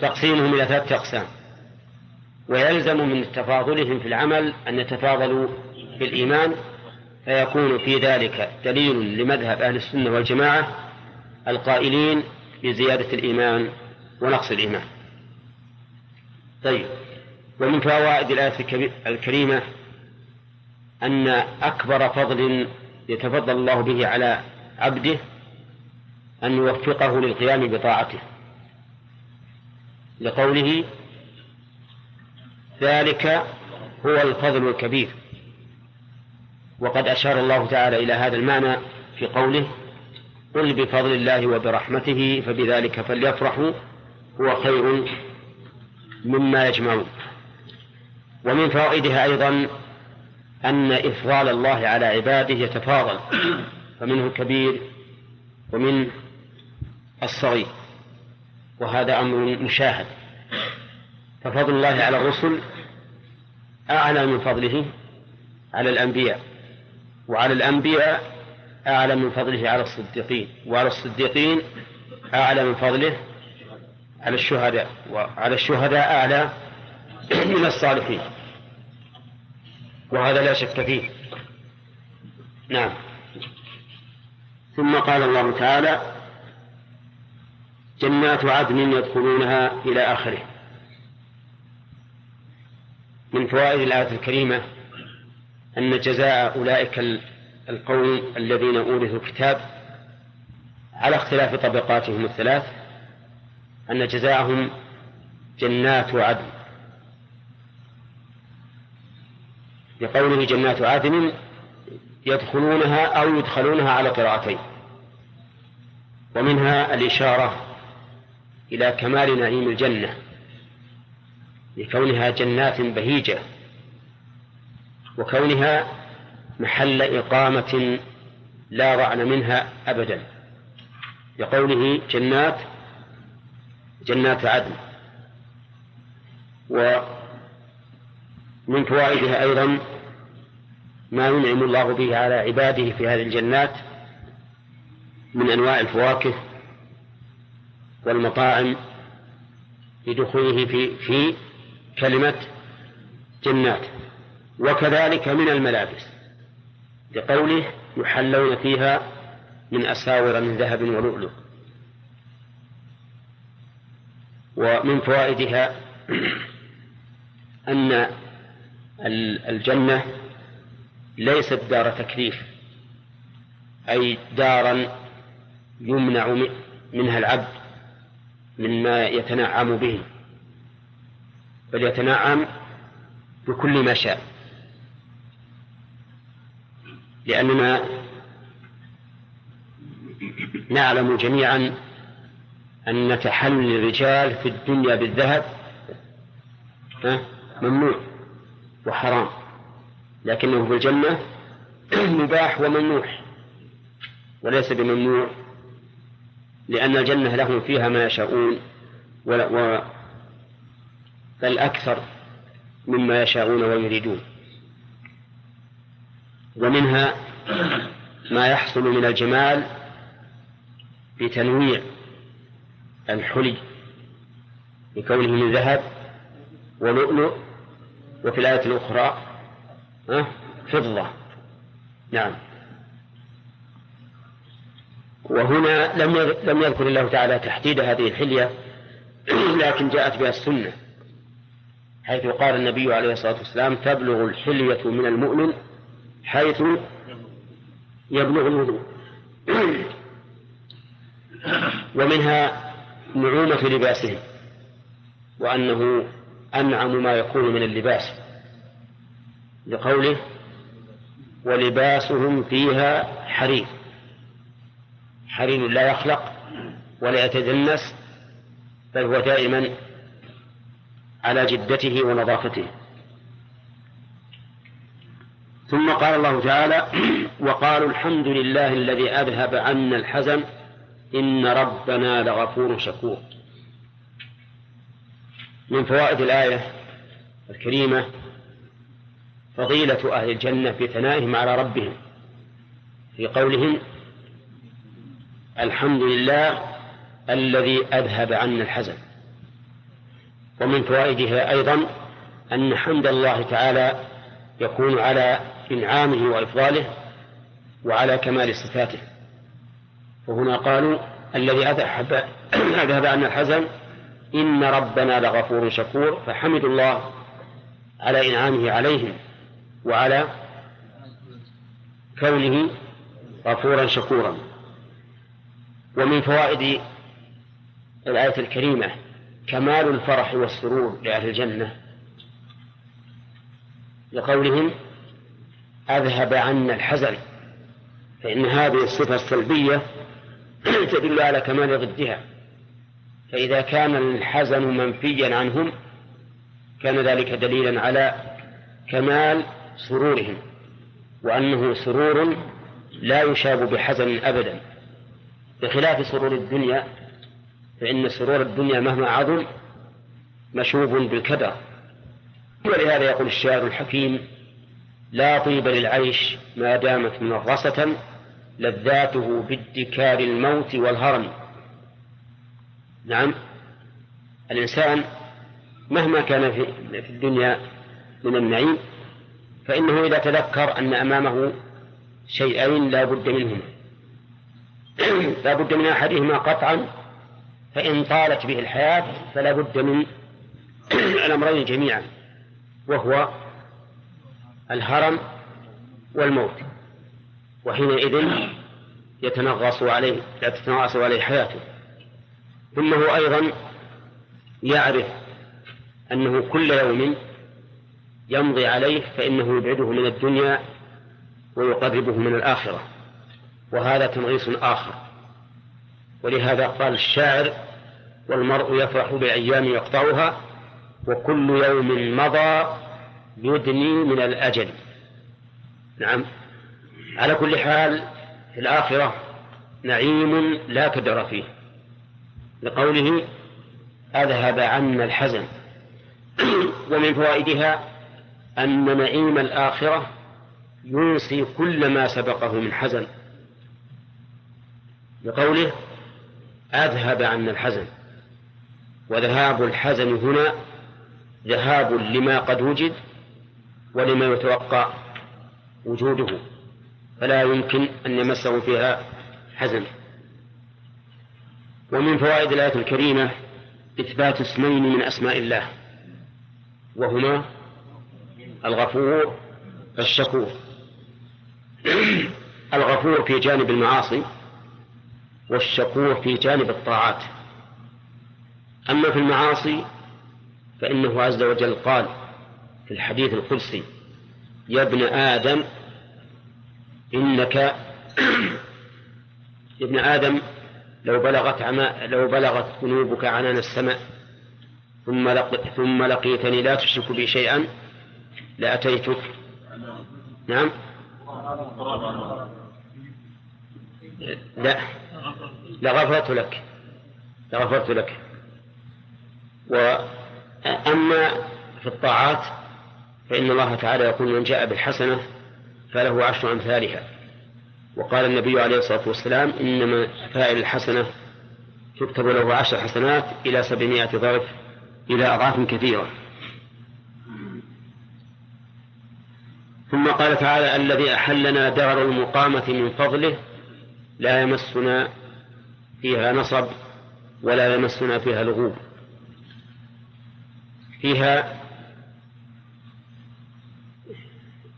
تقسيمهم إلى ثلاثة أقسام ويلزم من تفاضلهم في العمل أن يتفاضلوا في الإيمان فيكون في ذلك دليل لمذهب أهل السنة والجماعة القائلين بزيادة الإيمان ونقص الإيمان. طيب ومن فوائد الآية الكريمة أن أكبر فضل يتفضل الله به على عبده أن يوفقه للقيام بطاعته. لقوله ذلك هو الفضل الكبير. وقد أشار الله تعالى إلى هذا المعنى في قوله قل بفضل الله وبرحمته فبذلك فليفرحوا هو خير مما يجمعون. ومن فوائدها أيضا أن إفضال الله على عباده يتفاضل فمنه الكبير ومن الصغير وهذا أمر مشاهد. ففضل الله على الرسل أعلى من فضله على الأنبياء وعلى الأنبياء أعلى من فضله على الصديقين وعلى الصديقين أعلى من فضله على الشهداء وعلى الشهداء أعلى من الصالحين. وهذا لا شك فيه. نعم. ثم قال الله تعالى جنات عدن يدخلونها إلى آخره. من فوائد الآية الكريمة أن جزاء أولئك القوم الذين أورثوا الكتاب على اختلاف طبقاتهم الثلاث أن جزاءهم جنات عدن. لقوله جنات عدن يدخلونها أو يدخلونها على قراءتين. ومنها الإشارة إلى كمال نعيم الجنة لكونها جنات بهيجة وكونها محل إقامة لا رعن منها أبدا. لقوله جنات جنات عدن. ومن فوائدها أيضا ما ينعم الله به على عباده في هذه الجنات من أنواع الفواكه والمطاعم لدخوله في في كلمة جنات. وكذلك من الملابس. لقوله يحلون فيها من أساور من ذهب ولؤلؤ. ومن فوائدها أن الجنة ليست دار تكليف أي دارا يمنع منها العبد مما يتنعم به بل يتنعم بكل ما شاء. لأننا نعلم جميعا أن تحلل الرجال في الدنيا بالذهب ممنوع وحرام لكنه في الجنة مباح وممنوح وليس بممنوع لأن الجنة لهم فيها ما يشاءون بل أكثر مما يشاءون ويريدون. ومنها ما يحصل من الجمال بتنويع الحلي بكونه من ذهب ولؤلؤ وفي الآية الأخرى فضة. نعم. وهنا لم يذكر الله تعالى تحديد هذه الحلية لكن جاءت بها السنة حيث قال النبي عليه الصلاة والسلام تبلغ الحلية من المؤمن حيث يبلغ الوضوء. ومنها نعومة لباسهم وأنه أنعم ما يكون من اللباس لقوله ولباسهم فيها حرير. حرير لا يخلق ولا يتدنس بل هو دائما على جدته ونظافته. ثم قال الله تعالى وقالوا الحمد لله الذي أذهب عنا الحزن إن ربنا لغفور شكور. من فوائد الآية الكريمة فضيلة أهل الجنة في ثنائهم على ربهم. في قولهم الحمد لله الذي أذهب عنا الحزن. ومن فوائدها أيضا أن حمد الله تعالى يكون على إنعامه وإفضاله وعلى كمال صفاته. وهنا قالوا الذي أذهب أذهب عنا الحزن إن ربنا لغفور شكور فحمدوا الله على إنعامه عليهم وعلى كونه غفورا شكورا. ومن فوائد الآية الكريمة كمال الفرح والسرور لأهل الجنة لقولهم أذهب عنا الحزن فإن هذه الصفة السلبية تدل على كمال ضدها. فإذا كان الحزن منفيا عنهم كان ذلك دليلا على كمال سرورهم وأنه سرور لا يشاب بحزن أبدا. بخلاف سرور الدنيا فإن سرور الدنيا مهما عظم مشوب بالكدر. ولهذا يقول الشاعر الحكيم لا طيب للعيش ما دامت منغصة لذاته بادكار الموت والهرم. نعم. الإنسان مهما كان في الدنيا من النعيم فإنه إذا تذكر أن أمامه شيئين لا بد منهما. لا بد من أحدهما قطعا فإن طالت به الحياة فلا بد من الأمرين جميعا وهو الهرم والموت وحينئذ يتنغص عليه لا تتنغص عليه حياته. ثم هو أيضا يعرف أنه كل يوم يمضي عليه فإنه يبعده من الدنيا ويقربه من الآخرة. وهذا تنغيص آخر. ولهذا قال الشاعر والمرء يفرح بالأيام يقطعها وكل يوم مضى يدني من الأجل. نعم. على كل حال في الآخرة نعيم لا كدر فيه. لقوله أذهب عنا الحزن. ومن فوائدها أن نعيم الآخرة ينسي كل ما سبقه من حزن. لقوله أذهب عنا الحزن. وذهاب الحزن هنا ذهاب لما قد وجد ولما يتوقع وجوده فلا يمكن أن يمسه فيها حزن ومن فوائد الآية الكريمة إثبات اسمين من أسماء الله وهما الغفور الشكور الغفور في جانب المعاصي والشكور في جانب الطاعات. أما في المعاصي فإنه عز وجل قال في الحديث القدسي يا ابن آدم إنك يا ابن آدم لو بلغت عما لو بلغت ذنوبك عنان السماء ثم. ثم لقيتني لا تشرك بي شيئا لأتيتك. نعم. لا. لغفرت لك. لغفرت لك. وأما في الطاعات فإن الله تعالى يقول من جاء بالحسنة فله عشر أمثالها. وقال النبي عليه الصلاة والسلام إنما فاعل الحسنة تكتب له عشر حسنات إلى سبعمائة ضعف إلى أضعاف كثيرة. ثم قال تعالى الذي أحلنا دار المقامة من فضله لا يمسنا فيها نصب ولا يمسنا فيها لغوب فيها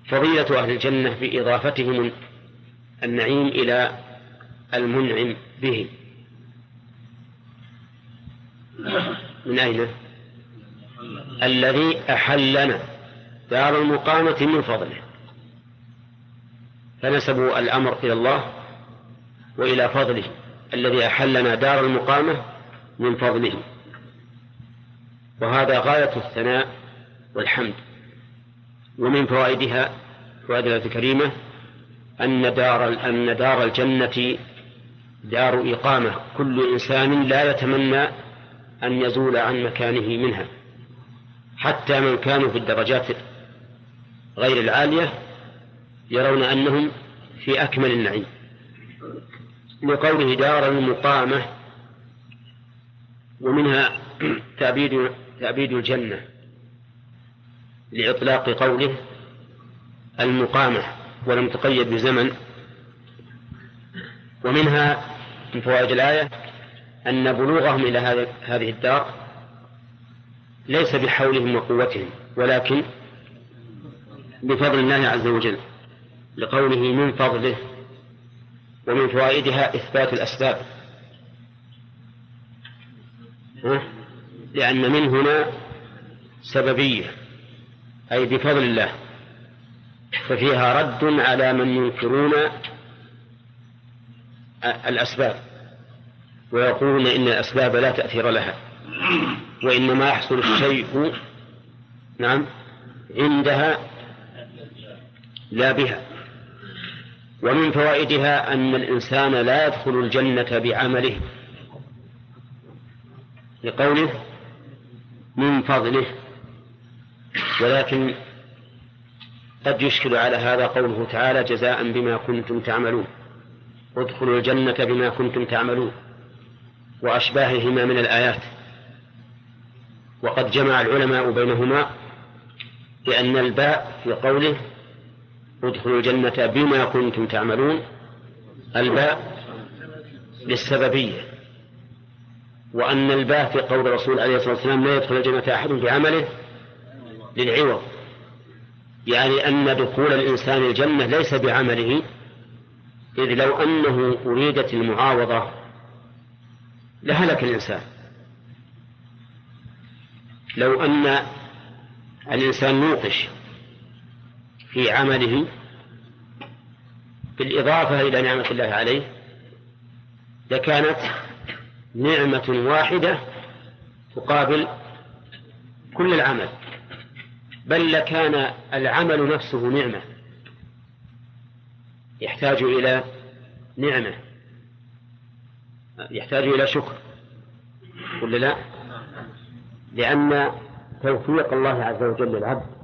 فضيلة أهل الجنة بإضافتهم النعيم إلى المنعم به من أين؟ الذي أحلنا دار المقامة من فضله. فنسبوا الأمر إلى الله وإلى فضله الذي أحلنا دار المقامة من فضله. وهذا غاية الثناء والحمد. ومن فوائدها فوائد الآية الكريمة أن دار أن دار الجنة دار إقامة. كل إنسان لا يتمنى أن يزول عن مكانه منها حتى من كانوا في الدرجات غير العالية يرون أنهم في أكمل النعيم. لقوله دار المقامة ومنها تأبيد تأبيد الجنة. لإطلاق قوله المقامة ولم تقيد بزمن ومنها من فوائد الآية أن بلوغهم إلى هذه الدار ليس بحولهم وقوتهم ولكن بفضل الله عز وجل لقوله من فضله. ومن فوائدها إثبات الأسباب. لأن من هنا سببية. أي بفضل الله. ففيها رد على من ينكرون الأسباب ويقولون إن الأسباب لا تأثير لها وإنما يحصل الشيء نعم عندها لا بها. ومن فوائدها أن الإنسان لا يدخل الجنة بعمله لقوله من فضله. ولكن قد يشكل على هذا قوله تعالى جزاء بما كنتم تعملون. ادخلوا الجنة بما كنتم تعملون. وأشباههما من الآيات. وقد جمع العلماء بينهما بأن الباء في قوله ادخلوا الجنة بما كنتم تعملون الباء للسببية. وأن الباء في قول الرسول عليه الصلاة والسلام لا يدخل الجنة أحد بعمله للعوض. يعني أن دخول الإنسان الجنة ليس بعمله إذ لو أنه أريدت المعاوضة لهلك الإنسان. لو أن الإنسان نوقش في عمله بالإضافة إلى نعمة الله عليه لكانت نعمة واحدة تقابل كل العمل. بل لكان العمل نفسه نعمة. يحتاج إلى نعمة. يحتاج إلى شكر. ولا لا؟ لأن توفيق الله عز وجل للعبد